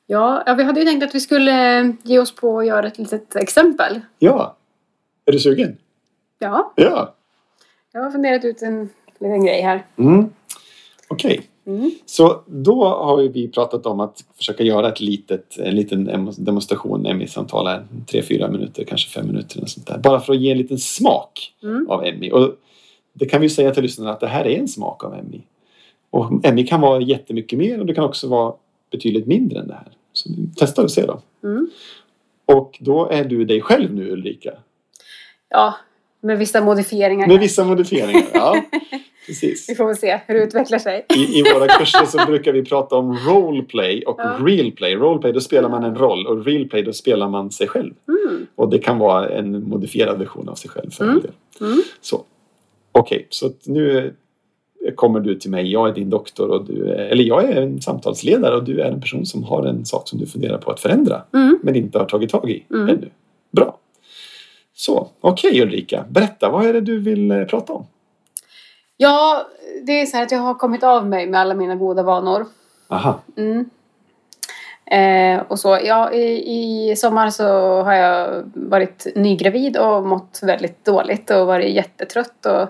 Ja, ja, vi hade ju tänkt att vi skulle ge oss på att göra ett litet exempel. Ja, är du sugen? Ja, Ja. Jag har funderat ut en liten grej här. Mm. Okej, Mm. så då har vi pratat om att försöka göra ett litet, en liten emo- demonstration, MI-samtal här, tre, fyra minuter, kanske fem minuter eller sånt där. Bara för att ge en liten smak Mm. av MI. Och det kan vi säga till lyssnarna att det här är en smak av MI. Och MI kan vara jättemycket mer och det kan också vara betydligt mindre än det här. Så testa och se då. Mm. Och då är du dig själv nu Ulrika. Ja, med vissa modifieringar. Med vissa modifieringar. Ja, precis. Vi får väl se hur det utvecklar sig. I, I våra kurser så brukar vi prata om roleplay och Ja. real play. Roleplay då spelar man en roll och real play då spelar man sig själv. Mm. Och det kan vara en modifierad version av sig själv för Mm. all del. Mm. Så. Okej, så att nu kommer du till mig. Jag är din doktor och du är, eller jag är en samtalsledare och du är en person som har en sak som du funderar på att förändra Mm. men inte har tagit tag i Mm. ännu. Bra. Så, okej Ulrika, berätta, vad är det du vill eh, prata om? Ja, det är så här att jag har kommit av mig med alla mina goda vanor. Aha, Mm. Eh, och så, ja, i, I sommar så har jag varit nygravid och mått väldigt dåligt och varit jättetrött och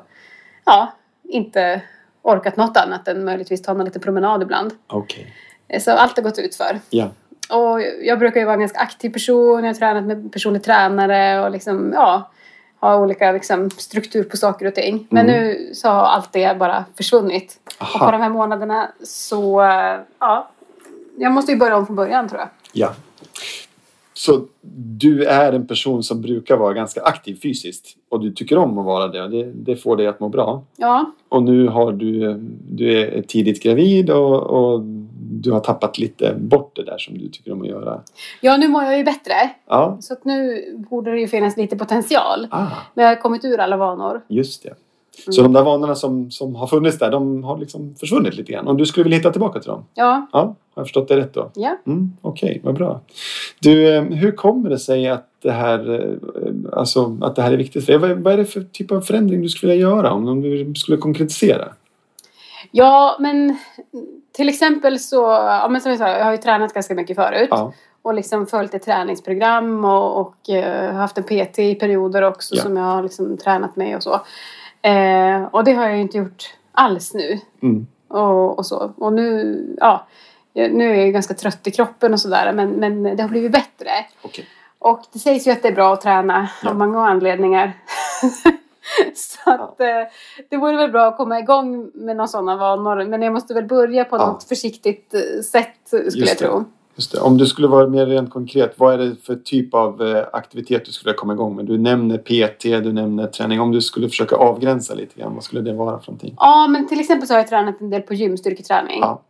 ja, inte orkat något annat än möjligtvis ta en liten promenad ibland. okej. Eh, Så allt har gått ut för. Ja, Och jag brukar ju vara en ganska aktiv person, jag har tränat med personlig tränare och liksom, ja, ha olika liksom, struktur på saker och ting. Men Mm. nu så har allt det bara försvunnit. Och på aha, de här månaderna så, ja, jag måste ju börja om från början tror jag. ja. Så du är en person som brukar vara ganska aktiv fysiskt och du tycker om att vara det det, det får dig att må bra. Ja, Och nu har du, du är tidigt gravid och, och du har tappat lite bort det där som du tycker om att göra. ja nu mår jag ju bättre. Ja, Så att nu borde det ju finnas lite potential. ah, Men jag har kommit ur alla vanor. just det. Så de där vanorna som, som har funnits där, de har liksom försvunnit lite grann. Och du skulle vilja hitta tillbaka till dem? Ja, Ja, har jag förstått det rätt då? ja. Mm, Okej, vad bra. Du, eh, hur kommer det sig att det här, eh, alltså, att det här är viktigt för dig? Vad, vad är det för typ av förändring du skulle vilja göra om, om du skulle konkretisera? Ja, men till exempel så, ja, men som jag sa, jag har ju tränat ganska mycket förut. Ja, Och liksom följt ett träningsprogram och, och eh, haft en PT i perioder också Ja. som jag har liksom tränat med och så. Eh, och det har jag ju inte gjort alls nu. mm, Och, och så. Och nu, ja, nu är jag ganska trött i kroppen och sådär men, men det har blivit bättre. okej. Och det sägs ju att det är bra att träna Ja. av många anledningar. så att eh, det vore väl bra att komma igång med några sådana vanor. Men jag måste väl börja på Ja. något försiktigt eh, sätt skulle Just jag det. tro. Just det. Om du skulle vara mer rent konkret, vad är det för typ av eh, aktivitet du skulle komma igång med? Du nämner PT, du nämner träning. Om du skulle försöka avgränsa lite grann, vad skulle det vara för någonting? Ja, men till exempel så har jag tränat en del på gym, styrketräning. Ja.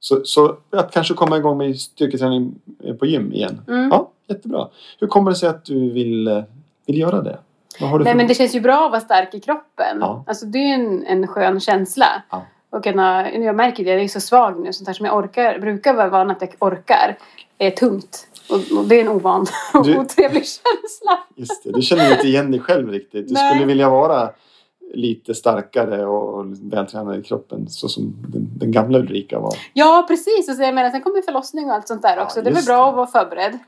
Så, så att kanske komma igång med styrketräning på gym igen. Mm. Ja, jättebra. Hur kommer det sig att du vill, vill göra det? Nej, för... men det känns ju bra att vara stark i kroppen. Ja. Alltså det är ju en, en skön känsla. Ja. Och kunna, jag märker det, jag är så svag nu. Sånt här som jag orkar, brukar vara van att jag orkar, är tungt. Och, och det är en ovan och Du- otrevlig känsla. Just det, du känner inte igen dig själv riktigt. Du Nej. skulle vilja vara lite starkare och vältränad i kroppen så som den, den gamla Ulrika var. Ja, precis. Och så jag menar, sen kommer förlossning och allt sånt där Ja, också. det är väl bra det. att vara förberedd.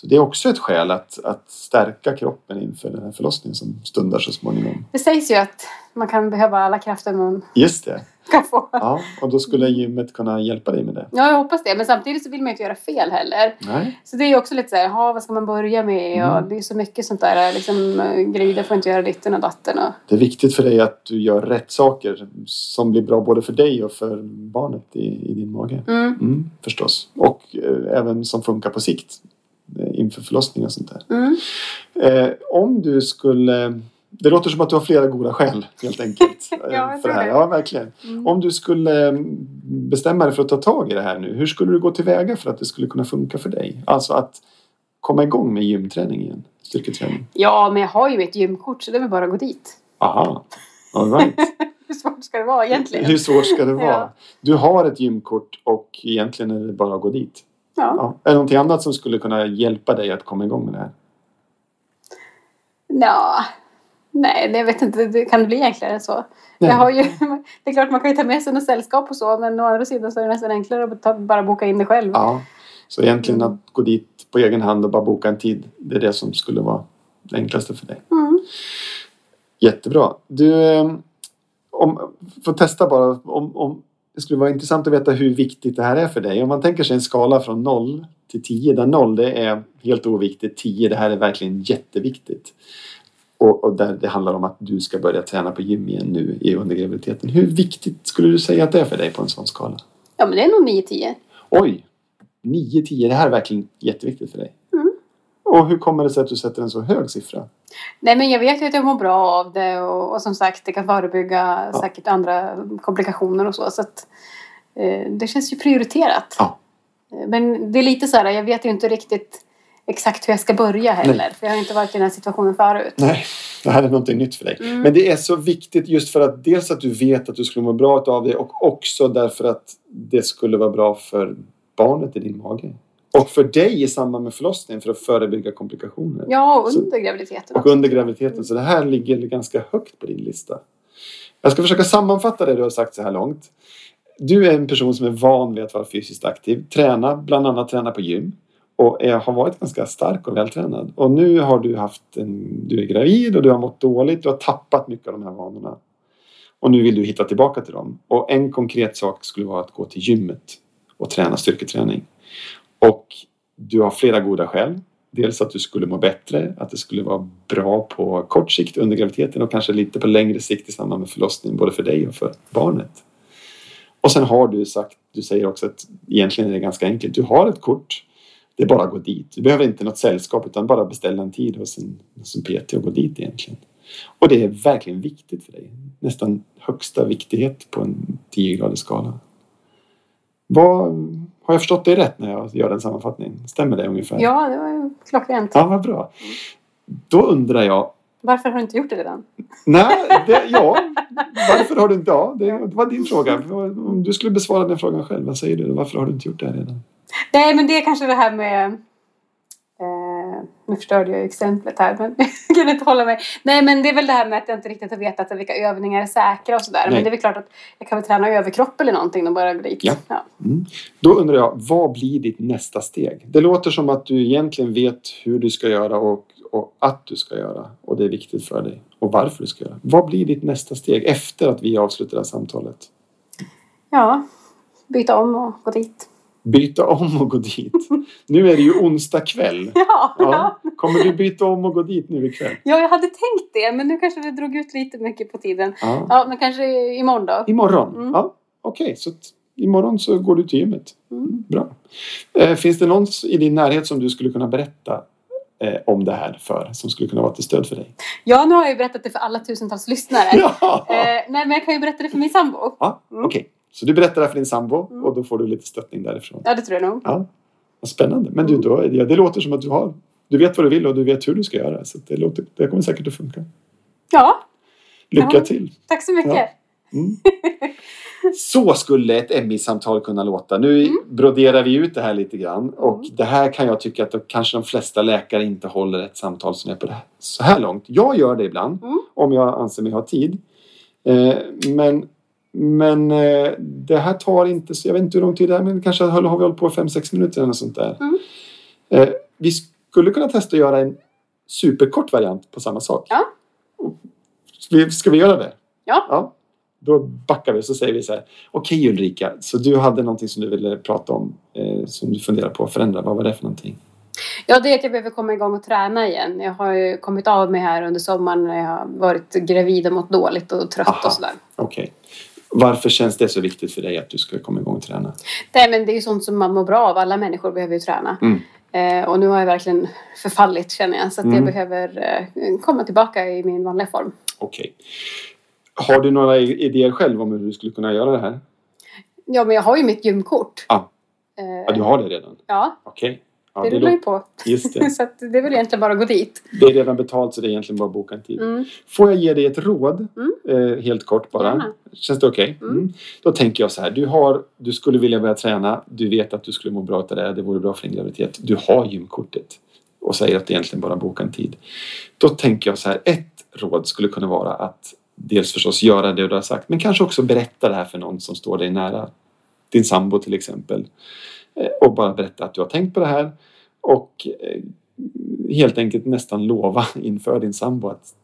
Så det är också ett skäl att, att stärka kroppen inför den här förlossningen som stundar så småningom. Det sägs ju att man kan behöva alla krafter man Just det. kan få. Ja, och då skulle gymmet kunna hjälpa dig med det. Ja, jag hoppas det. Men samtidigt så vill man ju inte göra fel heller. Nej, Så det är ju också lite så här, vad ska man börja med? Och Mm. det är så mycket sånt där, liksom, grejer får inte göra ditten och datten. Och... det är viktigt för dig att du gör rätt saker som blir bra både för dig och för barnet i, i din mage. Mm. Mm, förstås. Och eh, även som funkar på sikt inför förlossning och sånt där. Mm. Eh, om du skulle Det låter som att du har flera goda skäl helt enkelt. ja, för det här. Ja, verkligen. Mm. Om du skulle mm, bestämma dig för att ta tag i det här nu, hur skulle du gå tillväga för att det skulle kunna funka för dig? Alltså att komma igång med gymträning igen, styrketräning. Ja, men jag har ju mitt gymkort så det är väl bara att gå dit. Aha, all right. Hur svårt ska det vara egentligen? Hur svårt ska det vara? Ja. Du har ett gymkort och egentligen är det bara att gå dit. Ja. Ja. Är det någonting annat som skulle kunna hjälpa dig att komma igång med det här? Nja, nej, det- jag vet inte. Det kan bli enklare än så? Nej. Jag har ju, det är klart man kan ju ta med sig något sällskap och så men å andra sidan så är det nästan enklare att bara boka in det själv. Ja. Så egentligen att gå dit på egen hand och bara boka en tid, det är det som skulle vara det enklaste för dig. Mm. Jättebra. Du, eh, om, får testa bara. Om, om, det skulle vara intressant att veta hur viktigt det här är för dig. Om man tänker sig en skala från 0 till 10 där 0 det är helt oviktigt, 10 det här är verkligen jätteviktigt. Och, och där det handlar om att du ska börja träna på gym igen nu i under graviditeten. Hur viktigt skulle du säga att det är för dig på en sån skala? Ja, men det är nog 9-10. Oj! 9-10, det här är verkligen jätteviktigt för dig. Och hur kommer det sig att du sätter en så hög siffra? Nej, men jag vet ju att jag mår bra av det och, och som sagt det kan förebygga Ja. säkert andra komplikationer och så. så att, eh, det känns ju prioriterat. Ja. Eh, Men det är lite så här, jag vet ju inte riktigt exakt hur jag ska börja heller. För jag har inte varit i den här situationen förut. Nej, det här är någonting nytt för dig. Mm. Men det är så viktigt just för att dels att du vet att du skulle må bra av det och också därför att det skulle vara bra för barnet i din mage. Och för dig i samband med förlossningen för att förebygga komplikationer. Ja, och under graviditeten Och under graviditeten. Så det här ligger ganska högt på din lista. Jag ska försöka sammanfatta det du har sagt så här långt. Du är en person som är van vid att vara fysiskt aktiv. Träna, bland annat träna på gym. Och är, har varit ganska stark och vältränad. Och nu har du haft en, du är gravid och du har mått dåligt. Du har tappat mycket av de här vanorna. Och nu vill du hitta tillbaka till dem. Och en konkret sak skulle vara att gå till gymmet och träna styrketräning. Och du har flera goda skäl. Dels att du skulle må bättre, att det skulle vara bra på kort sikt under graviditeten och kanske lite på längre sikt i samband med förlossningen, både för dig och för barnet. Och sen har du sagt, du säger också att egentligen är det ganska enkelt. Du har ett kort, det är bara att gå dit. Du behöver inte något sällskap utan bara beställa en tid hos en, hos en PT och gå dit egentligen. Och det är verkligen viktigt för dig. Nästan högsta viktighet på en 10-gradig skala. Vad, har jag förstått det rätt när jag gör den sammanfattningen? Stämmer det ungefär? Ja, det var klockrent. Ja, vad bra. Då undrar jag, Varför har du inte gjort det redan? nej, det, ja, varför har du inte, ja, det, det var din fråga. Om du skulle besvara den frågan själv, vad säger du? Varför har du inte gjort det redan? Nej, men det är kanske det här med... Nu förstörde jag ju exemplet här, men jag kan inte hålla mig. Nej, men det är väl det här med att jag inte riktigt har vetat vilka övningar är säkra och sådär. Men det är väl klart att jag kan väl träna överkropp eller någonting och bara gå dit. Ja. Ja. Mm. Då undrar jag, vad blir ditt nästa steg? Det låter som att du egentligen vet hur du ska göra och, och att du ska göra. Och det är viktigt för dig. Och varför du ska göra. Vad blir ditt nästa steg efter att vi avslutar det här samtalet? ja, byta om och gå dit. Byta om och gå dit. Nu är det ju onsdag kväll. Ja, ja. Kommer du byta om och gå dit nu ikväll? ja, jag hade tänkt det, men nu kanske det drog ut lite mycket på tiden. Ja. Ja, men kanske imorgon då. Imorgon? Mm. Ja, Okej, så att imorgon så går du till gymmet. Mm. Bra. Eh, finns det någon i din närhet som du skulle kunna berätta eh, om det här för? Som skulle kunna vara till stöd för dig? Ja, nu har jag ju berättat det för alla tusentals lyssnare. Ja! Eh, nej, men jag kan ju berätta det för min sambo. ja Mm. Okej, så du berättar det här för din sambo Mm. och då får du lite stöttning därifrån. Ja, det tror jag nog. Ja, vad spännande. Men du, Mm. då, ja, det låter som att du har du vet vad du vill och du vet hur du ska göra. Så det, låter, det kommer säkert att funka. Ja, Lycka Ja. till! tack så mycket. Ja. Mm. Så skulle ett MI-samtal kunna låta. Nu Mm. broderar vi ut det här lite grann och Mm. det här kan jag tycka att kanske de flesta läkare inte håller ett samtal som är på det här, så här långt. Jag gör det ibland Mm. om jag anser mig ha tid. Eh, men men eh, det här tar inte, så jag vet inte hur lång tid det är, men kanske har vi hållit på 5-6 minuter eller något sånt där. Mm. Eh, vi skulle kunna testa att göra en superkort variant på samma sak. Ja. Ska vi, ska vi göra det? Ja. ja. Då backar vi så säger vi så här. Okej Ulrika, så du hade någonting som du ville prata om eh, som du funderar på att förändra. Vad var det för någonting? Ja, det är att jag behöver komma igång och träna igen. Jag har ju kommit av mig här under sommaren när jag har varit gravid och mått dåligt och trött Aha. och sådär. Okej. Varför känns det så viktigt för dig att du ska komma igång och träna? Nej, men det är ju sånt som man mår bra av. Alla människor behöver ju träna. Mm. Eh, och nu har jag verkligen förfallit känner jag. Så att jag Mm. behöver eh, komma tillbaka i min vanliga form. Okej. Har du några idéer själv om hur du skulle kunna göra det här? Ja, men jag har ju mitt gymkort. Ja. Eh, Ja, du har det redan? ja, Okej. Ja, det det, rullar ju på. just det. så att det är väl egentligen bara att gå dit. Det är redan betalt så det är egentligen bara att boka en tid. Mm. Får jag ge dig ett råd? Mm. Eh, helt kort bara. Gärna. Känns det okej? Mm. Mm. Då tänker jag så här. Du, har, du skulle vilja börja träna. Du vet att du skulle må bra av det. Det vore bra för din graviditet. Du har gymkortet. Och säger att det egentligen bara boka en tid. Då tänker jag så här. Ett råd skulle kunna vara att dels förstås göra det du har sagt. Men kanske också berätta det här för någon som står dig nära. Din sambo till exempel. Eh, Och bara berätta att du har tänkt på det här. Och eh, helt enkelt nästan lova inför din sambo att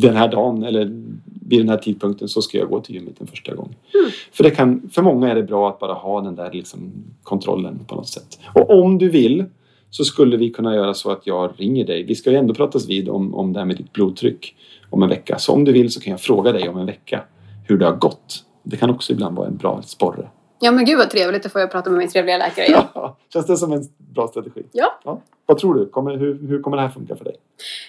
den här dagen eller vid den här tidpunkten så ska jag gå till gymmet en första gång. Mm. För, det kan, för många är det bra att bara ha den där liksom kontrollen på något sätt. Och om du vill så skulle vi kunna göra så att jag ringer dig. Vi ska ju ändå pratas vid om, om det här med ditt blodtryck om en vecka. Så om du vill så kan jag fråga dig om en vecka hur det har gått. Det kan också ibland vara en bra sporre. Ja, men gud vad trevligt. Då får jag prata med min trevliga läkare. Ja. Ja. Känns det som en bra strategi? Ja. Vad tror du? Kommer, hur, hur kommer det här funka för dig?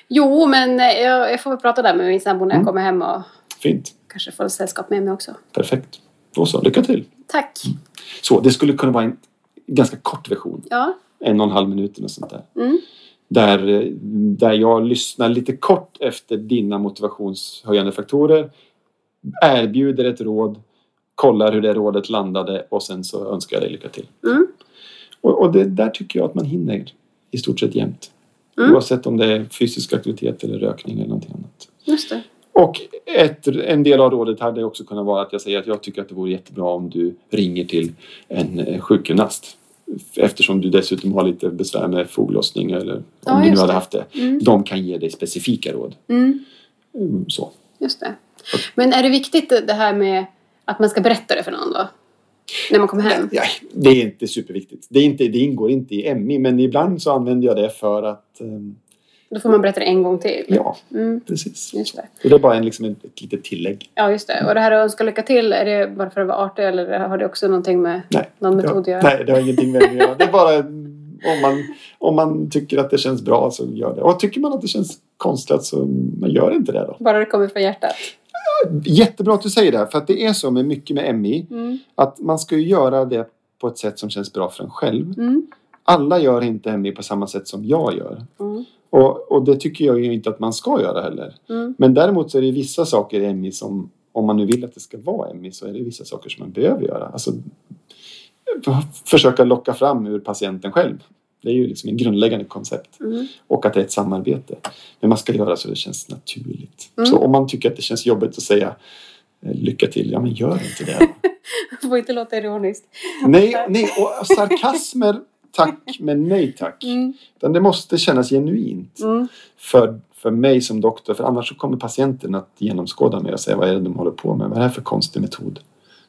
Jo, men eh, jag, jag får väl prata där med min sambo när jag Mm. kommer hem och Fint. kanske får sällskap med mig också. Perfekt. Då så, lycka till! Tack. Så, det skulle kunna vara en ganska kort version. Ja. En och en halv minut eller sånt där. Mm. Där, eh, där jag lyssnar lite kort efter dina motivationshöjande faktorer. Erbjuder ett råd. Kollar hur det rådet landade och sen så önskar jag dig lycka till. Mm. Och, och det, där tycker jag att man hinner i stort sett jämt. Mm. Oavsett om det är fysisk aktivitet eller rökning eller någonting annat. Just det. Och ett, en del av rådet hade också kunnat vara att jag säger att jag tycker att det vore jättebra om du ringer till en eh, sjukgymnast. Eftersom du dessutom har lite besvär med foglossning eller om Ja, du nu hade det. haft det. Mm. De kan ge dig specifika råd. Mm. Mm, Så. Just det. Men är det viktigt det här med att man ska berätta det för någon då? När man kommer hem? Nej, det är inte superviktigt. Det, är inte, det ingår inte i MI men ibland så använder jag det för att ehm, Då får man berätta det en gång till? ja, Mm. precis. Just det. Och det är bara en, liksom ett, ett litet tillägg. Ja, just det. Och det här att önska lycka till, är det bara för att vara artig eller har det också någonting med Nej, någon metod att göra? Nej, det har ingenting med det att göra. Det är bara om man, om man tycker att det känns bra så gör det. Och tycker man att det känns konstlat så man gör inte det då. Bara det kommer från hjärtat? Jättebra att du säger det, för att det är så med mycket med MI Mm. att man ska ju göra det på ett sätt som känns bra för en själv. Mm. Alla gör inte MI på samma sätt som jag gör. Mm. Och, och det tycker jag ju inte att man ska göra heller. Mm. Men däremot så är det vissa saker i MI som, om man nu vill att det ska vara MI, så är det vissa saker som man behöver göra. Alltså, försöka locka fram ur patienten själv. Det är ju liksom en grundläggande koncept. Mm. Och att det är ett samarbete. Men man ska göra så det känns naturligt. Mm. Så om man tycker att det känns jobbigt att säga eh, lycka till, ja men gör inte det. Det får inte låta ironiskt. nej, nej, och sarkasmer tack, men nej tack. Mm. Utan det måste kännas genuint Mm. för, för mig som doktor. För annars så kommer patienten att genomskåda mig och säga vad är det de håller på med? Vad är det här för konstig metod?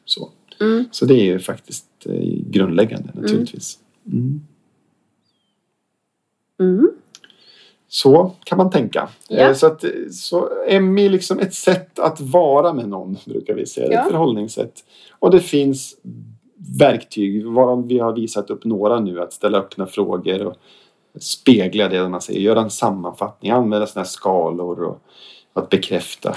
Så, Mm. så det är ju faktiskt eh, grundläggande naturligtvis. Mm. Mm. Så kan man tänka. Ja. Eh, Så, att, så MI är liksom ett sätt att vara med någon, brukar vi säga. Ja. Ett förhållningssätt. Och det finns verktyg, varav vi har visat upp några nu, att ställa öppna frågor och spegla det man säger, göra en sammanfattning, använda sådana här skalor och att bekräfta.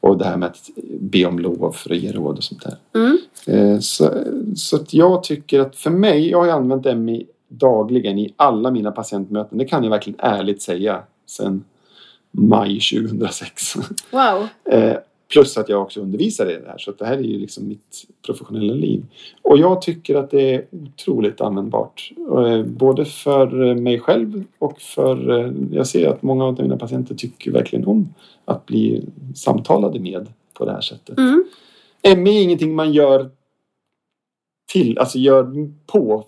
Och det här med att be om lov för att ge råd och sånt där. Mm. Eh, Så, så att jag tycker att för mig, jag har ju använt MI dagligen i alla mina patientmöten. Det kan jag verkligen ärligt säga sedan maj 2006. Wow. Eh, Plus att jag också undervisar i det här så det här är ju liksom mitt professionella liv. Och jag tycker att det är otroligt användbart. Eh, Både för mig själv och för... eh, Jag ser att många av mina patienter tycker verkligen om att bli samtalade med på det här sättet. Mm. ME är ingenting man gör till, alltså gör på.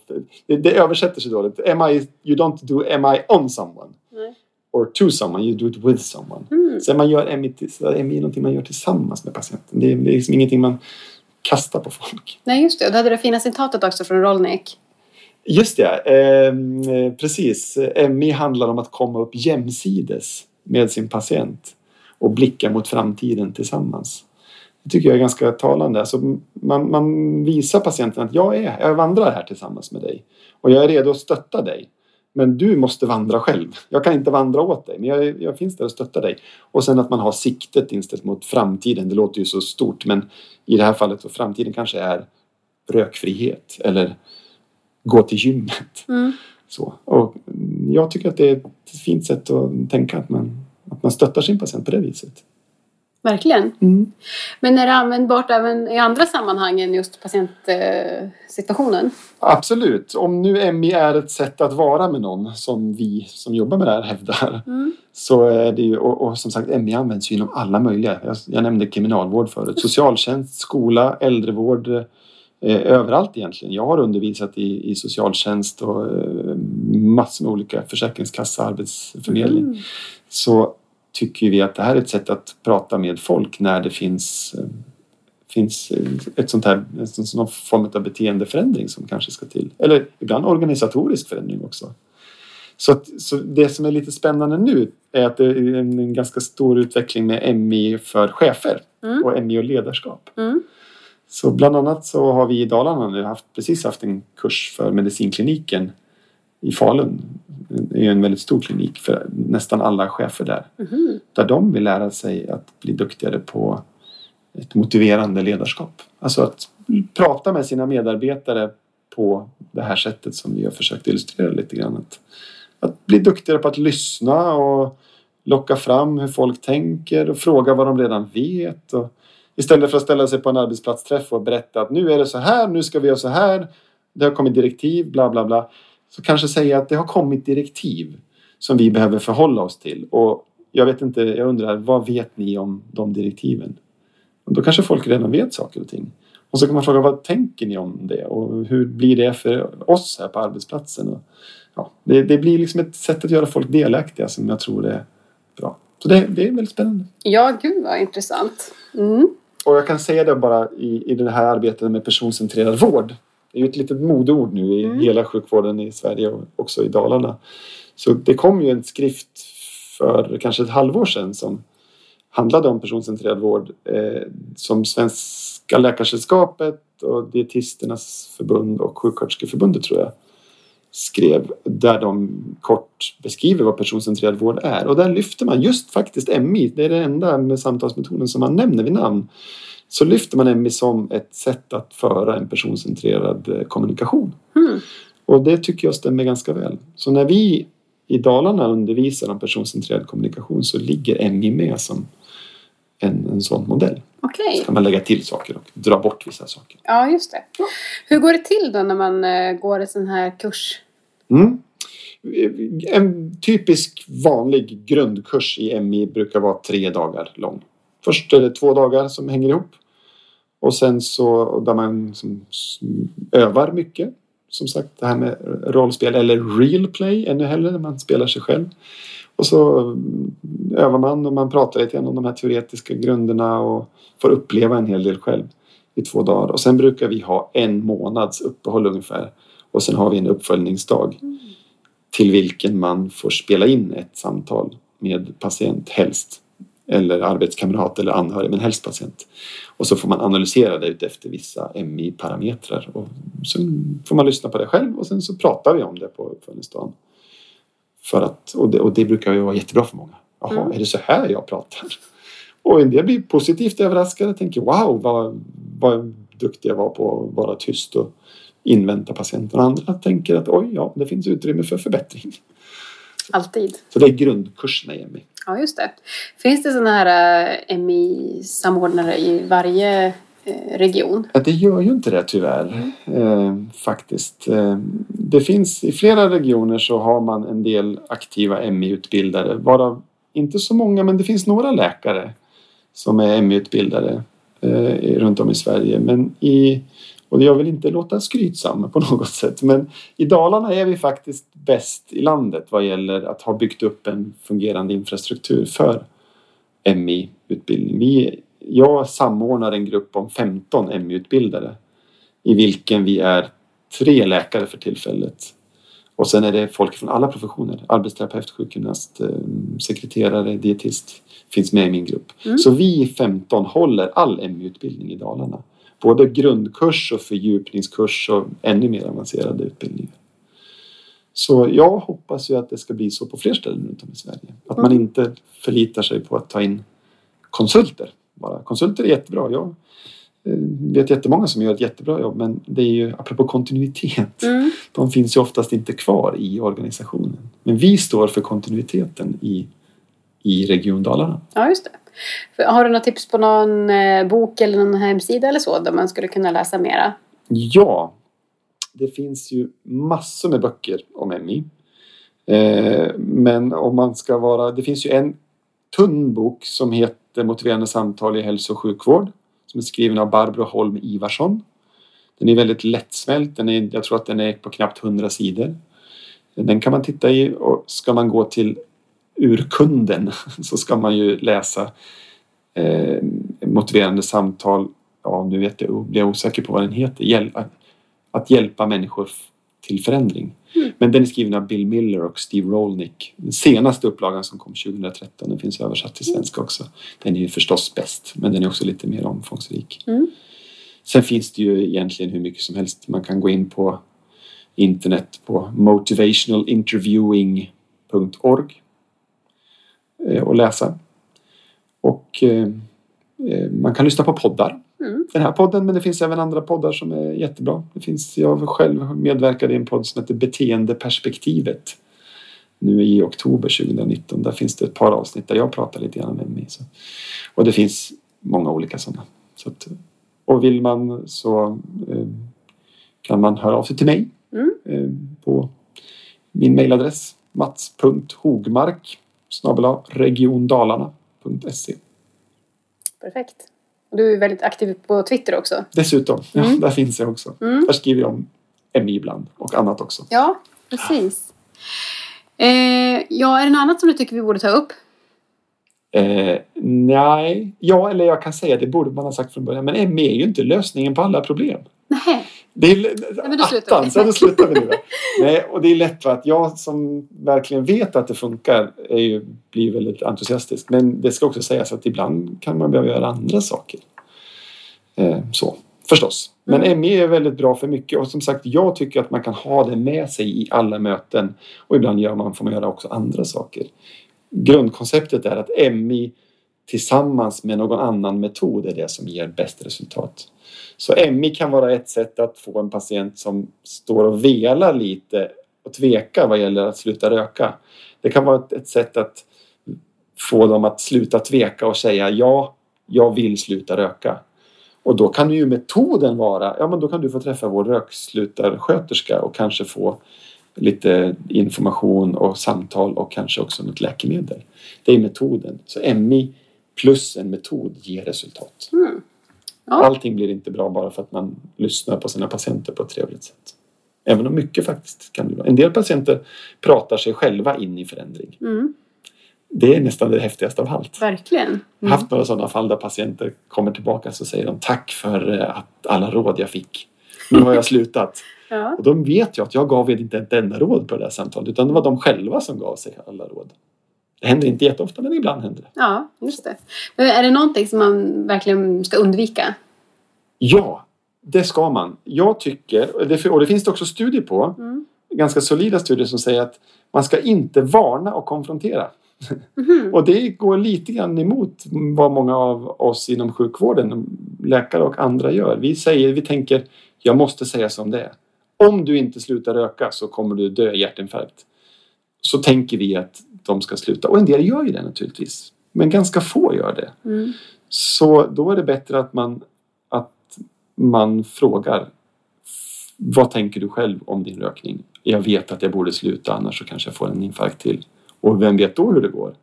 Det, det översätter sig dåligt. MI, you don't do MI on someone. Nej. Or to someone, you do it with someone. Mm. Så man gör MI, så är MI någonting man gör tillsammans med patienten. Det är, det är liksom ingenting man kastar på folk. Nej, just det. Och du hade det fina citatet också från Rolnik. Just det, ehm, eh, precis. MI handlar om att komma upp jämsides med sin patient och blicka mot framtiden tillsammans. Det tycker jag är ganska talande. Alltså man, man visar patienten att jag är jag vandrar här tillsammans med dig och jag är redo att stötta dig. Men du måste vandra själv. Jag kan inte vandra åt dig, men jag, jag finns där och stöttar dig. Och sen att man har siktet inställt mot framtiden. Det låter ju så stort, men i det här fallet så framtiden kanske är rökfrihet eller gå till gymmet. Mm. Så. Och jag tycker att det är ett fint sätt att tänka att man, att man stöttar sin patient på det viset. Verkligen. Mm. Men är det användbart även i andra sammanhang än just patientsituationen? Absolut. Om nu MI är ett sätt att vara med någon som vi som jobbar med det här hävdar Mm. så är det ju, och, och som sagt MI används ju inom alla möjliga. Jag, jag nämnde kriminalvård förut. Socialtjänst, skola, äldrevård. Eh, överallt egentligen. Jag har undervisat i, i socialtjänst och eh, massor med olika försäkringskassa, arbetsförmedling. Mm. Så tycker vi att det här är ett sätt att prata med folk när det finns, eh, finns ett sånt här, en sån, form av beteendeförändring som kanske ska till. Eller ibland organisatorisk förändring också. Så, att, så det som är lite spännande nu är att det är en, en ganska stor utveckling med MI för chefer Mm. och MI och ledarskap. Mm. Så bland annat så har vi i Dalarna nu haft, precis haft en kurs för medicinkliniken i Falun. Är en väldigt stor klinik för nästan alla chefer där. Mhm. Där de vill lära sig att bli duktigare på ett motiverande ledarskap. Alltså att prata med sina medarbetare på det här sättet som vi har försökt illustrera lite grann. Att, att bli duktigare på att lyssna och locka fram hur folk tänker och fråga vad de redan vet. Och istället för att ställa sig på en arbetsplatsträff och berätta att nu är det så här, nu ska vi göra så här. Det har kommit direktiv, bla bla bla. Så kanske säga att det har kommit direktiv som vi behöver förhålla oss till. Och jag vet inte, jag undrar, vad vet ni om de direktiven? Och då kanske folk redan vet saker och ting. Och så kan man fråga, vad tänker ni om det? Och hur blir det för oss här på arbetsplatsen? Och, ja, det, det blir liksom ett sätt att göra folk delaktiga som jag tror är bra. Så det, det är väldigt spännande. Ja, gud vad intressant. Mm. Och jag kan säga det bara i, i det här arbetet med personcentrerad vård. Det är ju ett litet modeord nu i Mm. hela sjukvården i Sverige och också i Dalarna. Så det kom ju en skrift för kanske ett halvår sedan som handlade om personcentrerad vård eh, som Svenska Läkaresällskapet och Dietisternas förbund och Sjuksköterskeförbundet tror jag skrev där de kort beskriver vad personcentrerad vård är. Och där lyfter man just faktiskt MI, det är det enda med samtalsmetoden som man nämner vid namn. Så lyfter man MI som ett sätt att föra en personcentrerad eh, kommunikation. Mm. Och det tycker jag stämmer ganska väl. Så när vi i Dalarna undervisar om personcentrerad kommunikation så ligger MI med som en, en sån modell. Okej, Så kan man lägga till saker och dra bort vissa saker. ja just det. Hur går det till då när man eh, går en sån här kurs? Mm. En typisk vanlig grundkurs i MI brukar vara tre dagar lång. Först är det två dagar som hänger ihop. Och sen så där man som s- övar mycket. Som sagt det här med rollspel eller real play ännu hellre när man spelar sig själv. Och så mm, övar man och man pratar lite grann om de här teoretiska grunderna och får uppleva en hel del själv i två dagar. Och sen brukar vi ha en månads uppehåll ungefär. Och sen har vi en uppföljningsdag till vilken man får spela in ett samtal med patient helst. Eller arbetskamrat eller anhörig, men helst patient. Och så får man analysera det utefter vissa MI-parametrar. Och sen får man lyssna på det själv och sen så pratar vi om det på uppföljningsdagen. För att, och, det, och det brukar ju vara jättebra för många. Jaha, Mm. är det så här jag pratar? Och en del blir positivt överraskade och tänker wow, vad, vad duktig jag var på att vara tyst och invänta patienten. Och andra tänker att oj, ja, det finns utrymme för förbättring. Alltid. Så det är grundkurserna i MI. Ja, just det. Finns det sådana här eh, MI-samordnare i varje eh, region? Ja, det gör ju inte det tyvärr. Eh, faktiskt. Det finns i flera regioner så har man en del aktiva MI-utbildare. Varav inte så många, men det finns några läkare som är MI-utbildare runt om i Sverige. Men i, och jag vill inte låta skrytsam på något sätt, men i Dalarna är vi faktiskt bäst i landet vad gäller att ha byggt upp en fungerande infrastruktur för MI-utbildning. Vi, jag samordnar en grupp om 15 MI-utbildare i vilken vi är tre läkare för tillfället. Och sen är det folk från alla professioner. Arbetsterapeut, sjukgymnast, eh, sekreterare, dietist finns med i min grupp. Mm. Så vi 15 håller all MI-utbildning i Dalarna. Både grundkurs och fördjupningskurs och ännu mer avancerade utbildningar. Så jag hoppas ju att det ska bli så på fler ställen runt om i Sverige. Att man inte förlitar sig på att ta in konsulter. Bara. Konsulter är jättebra. Jag eh, vet jättemånga som gör ett jättebra jobb men det är ju apropå kontinuitet. Mm. De finns ju oftast inte kvar i organisationen. Men vi står för kontinuiteten i, i Region Dalarna. Ja, just det. Har du några tips på någon eh, bok eller någon hemsida eller så där man skulle kunna läsa mera? Ja, det finns ju massor med böcker om MI. Eh, men om man ska vara... Det finns ju en tunn bok som heter Motiverande samtal i hälso och sjukvård som är skriven av Barbro Holm Ivarsson. Den är väldigt lättsmält. Den är, jag tror att den är på knappt 100 sidor. Den kan man titta i och ska man gå till urkunden så ska man ju läsa eh, motiverande samtal. Ja, nu vet jag, blir jag osäker på vad den heter. Hjäl att hjälpa människor till förändring. Mm. Men den är skriven av Bill Miller och Steve Rolnick. Den senaste upplagan som kom 2013, den finns översatt till svenska också. Den är ju förstås bäst, men den är också lite mer omfångsrik. Mm. Sen finns det ju egentligen hur mycket som helst. Man kan gå in på internet på motivationalinterviewing.org och läsa. Och eh, eh, man kan lyssna på poddar. Mm. Den här podden, men det finns även andra poddar som är jättebra. Det finns, jag själv medverkade i en podd som heter Beteendeperspektivet nu i oktober 2019. Där finns det ett par avsnitt där jag pratar lite grann med mig. Så. Och det finns många olika sådana. Så att, och vill man så eh, kan man höra av sig till mig Mm. eh, på min mejladress mats.hogmark snabel-a regiondalarna.se Perfekt. Du är väldigt aktiv på Twitter också. Dessutom, ja, Mm. där finns jag också. Mm. Där skriver jag om MI ibland och annat också. Ja, precis. Eh, ja, är det något annat som du tycker vi borde ta upp? Eh, nej, ja eller jag kan säga det borde man ha sagt från början. Men ME är ju inte lösningen på alla problem. Nej. Det är, attans, ja, då slutar vi nu. Nej, och det är lätt att jag som verkligen vet att det funkar är ju, blir väldigt entusiastisk. Men det ska också sägas att ibland kan man behöva göra andra saker. Eh, så, förstås. Men Mm. ME är väldigt bra för mycket och som sagt jag tycker att man kan ha det med sig i alla möten och ibland gör man, får man göra också andra saker. Grundkonceptet är att MI tillsammans med någon annan metod är det som ger bäst resultat. Så MI kan vara ett sätt att få en patient som står och velar lite och tvekar vad gäller att sluta röka. Det kan vara ett, ett sätt att få dem att sluta tveka och säga ja, jag vill sluta röka. Och då kan ju metoden vara, ja men då kan du få träffa vår rökslutarsköterska och kanske få lite information och samtal och kanske också något läkemedel. Det är metoden. Så MI plus en metod ger resultat. Mm. Ja. Allting blir inte bra bara för att man lyssnar på sina patienter på ett trevligt sätt. Även om mycket faktiskt kan bli bra. En del patienter pratar sig själva in i förändring. Mm. Det är nästan det häftigaste av allt. Verkligen. Jag Mm. har haft några sådana fall där patienter kommer tillbaka så säger de tack för eh, att alla råd jag fick. Nu har jag slutat. Ja. Och då vet jag att jag gav inte ett enda råd på det där samtalet utan det var de själva som gav sig alla råd. Det händer inte jätteofta men ibland händer det. ja, just det. Men är det någonting som man verkligen ska undvika? Ja, det ska man. Jag tycker, och det, finns det också studier på, Mm. ganska solida studier som säger att man ska inte varna och konfrontera. Mhm. Och det går lite grann emot vad många av oss inom sjukvården, läkare och andra gör. Vi säger, vi tänker, jag måste säga som det är. Om du inte slutar röka så kommer du dö i hjärtinfarkt. Så tänker vi att de ska sluta. Och en del gör ju det naturligtvis. Men ganska få gör det. Mm. Så då är det bättre att man, att man frågar vad tänker du själv om din rökning? Jag vet att jag borde sluta annars så kanske jag får en infarkt till. Och vem vet då hur det går?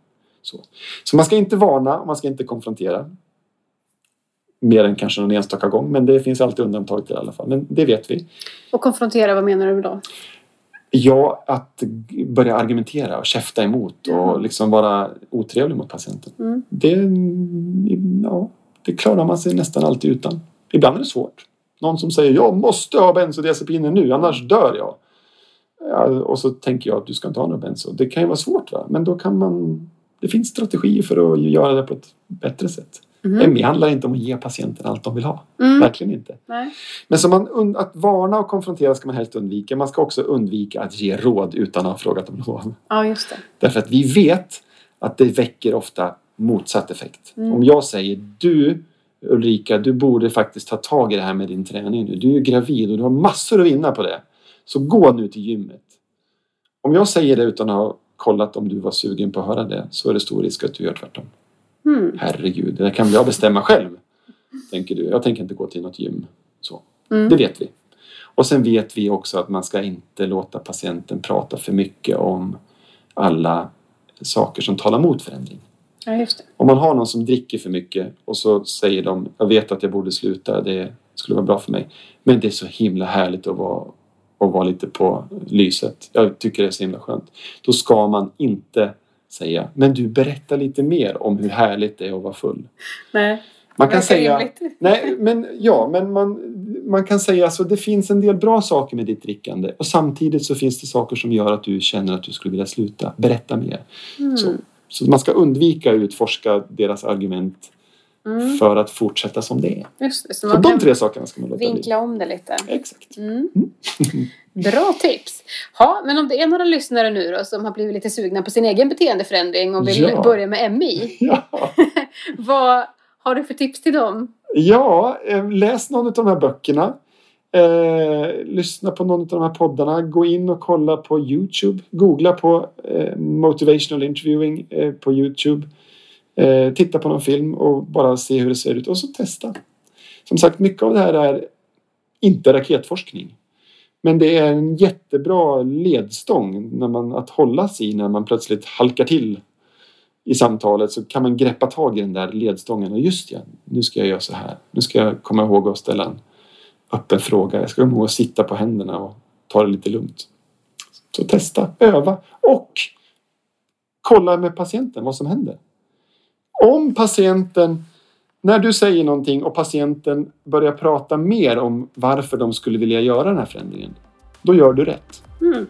Så, så man ska inte varna och man ska inte konfrontera. Mer än kanske någon enstaka gång, men det finns alltid undantag till i alla fall. Men det vet vi. Och konfrontera, vad menar du då? Ja, att börja argumentera och käfta emot och liksom vara otrevlig mot patienten. Mm. Det, ja, det klarar man sig nästan alltid utan. Ibland är det svårt. Någon som säger jag måste ha bensodiazepiner nu annars dör jag. Ja, och så tänker jag att du ska inte ha någon benzo. Det kan ju vara svårt va? men då kan man... Det finns strategier för att göra det på ett bättre sätt. Mm. MI handlar inte om att ge patienten allt de vill ha. Mm. Verkligen inte. Nej. Men så man, att varna och konfrontera ska man helst undvika. Man ska också undvika att ge råd utan att ha frågat om lov. Ja, just det. Därför att vi vet att det väcker ofta motsatt effekt. Mm. Om jag säger du Ulrika, du borde faktiskt ta tag i det här med din träning nu. Du är ju gravid och du har massor att vinna på det. Så gå nu till gymmet. Om jag säger det utan att ha kollat om du var sugen på att höra det så är det stor risk att du gör tvärtom. Mm. Herregud, det där kan jag bestämma själv. Tänker du. Jag tänker inte gå till något gym. Så. Mm. Det vet vi. Och sen vet vi också att man ska inte låta patienten prata för mycket om alla saker som talar mot förändring. Ja. Om man har någon som dricker för mycket och så säger de jag vet att jag borde sluta, det skulle vara bra för mig. Men det är så himla härligt att vara, att vara lite på lyset. Jag tycker det är så himla skönt. Då ska man inte säga men du berätta lite mer om hur härligt det är att vara full. Nej. Man kan säga rimligt. Nej, men ja, men man, man kan säga så det finns en del bra saker med ditt drickande och samtidigt så finns det saker som gör att du känner att du skulle vilja sluta. Berätta mer. Mm. Så, så man ska undvika att utforska deras argument Mm. för att fortsätta som det är. Just det. Så Så de tre sakerna ska man låta bli. vinkla om det lite. Exakt. Mm. Bra tips! Ja, men om det är några lyssnare nu då som har blivit lite sugna på sin egen beteendeförändring och vill Ja. börja med MI. Ja, Vad har du för tips till dem? ja eh, läs någon av de här böckerna. Eh, lyssna på någon av de här poddarna. Gå in och kolla på Youtube. Googla på eh, motivational interviewing eh, på Youtube. Eh, titta på någon film och bara se hur det ser ut och så testa. Som sagt, mycket av det här är inte raketforskning. Men det är en jättebra ledstång när man, att hålla sig i när man plötsligt halkar till i samtalet så kan man greppa tag i den där ledstången och just ja, nu ska jag göra så här. Nu ska jag komma ihåg att ställa en öppen fråga. Jag ska komma ihåg att sitta på händerna och ta det lite lugnt. Så testa, öva och kolla med patienten vad som händer. Om patienten, när du säger någonting och patienten börjar prata mer om varför de skulle vilja göra den här förändringen, då gör du rätt. Mm.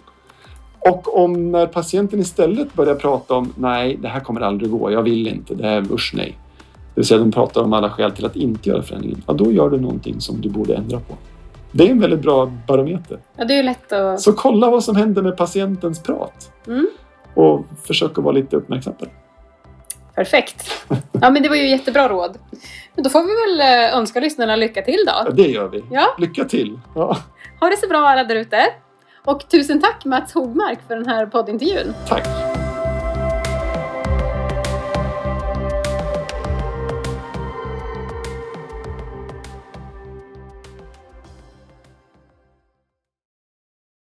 Och om när patienten istället börjar prata om nej, det här kommer aldrig gå, jag vill inte, det här usch nej. Det vill säga de pratar om alla skäl till att inte göra förändringen. Ja, då gör du någonting som du borde ändra på. Det är en väldigt bra barometer. Ja, det är lätt att... Så kolla vad som händer med patientens prat. Mm. Och försök att vara lite uppmärksam på det. Perfekt! Ja, men det var ju jättebra råd. Men då får vi väl eh, önska lyssnarna lycka till Ja, då. det gör vi. Ja. Lycka till! Ja, Ha det så bra alla där ute. Och tusen tack Mats Hogmark för den här poddintervjun. tack!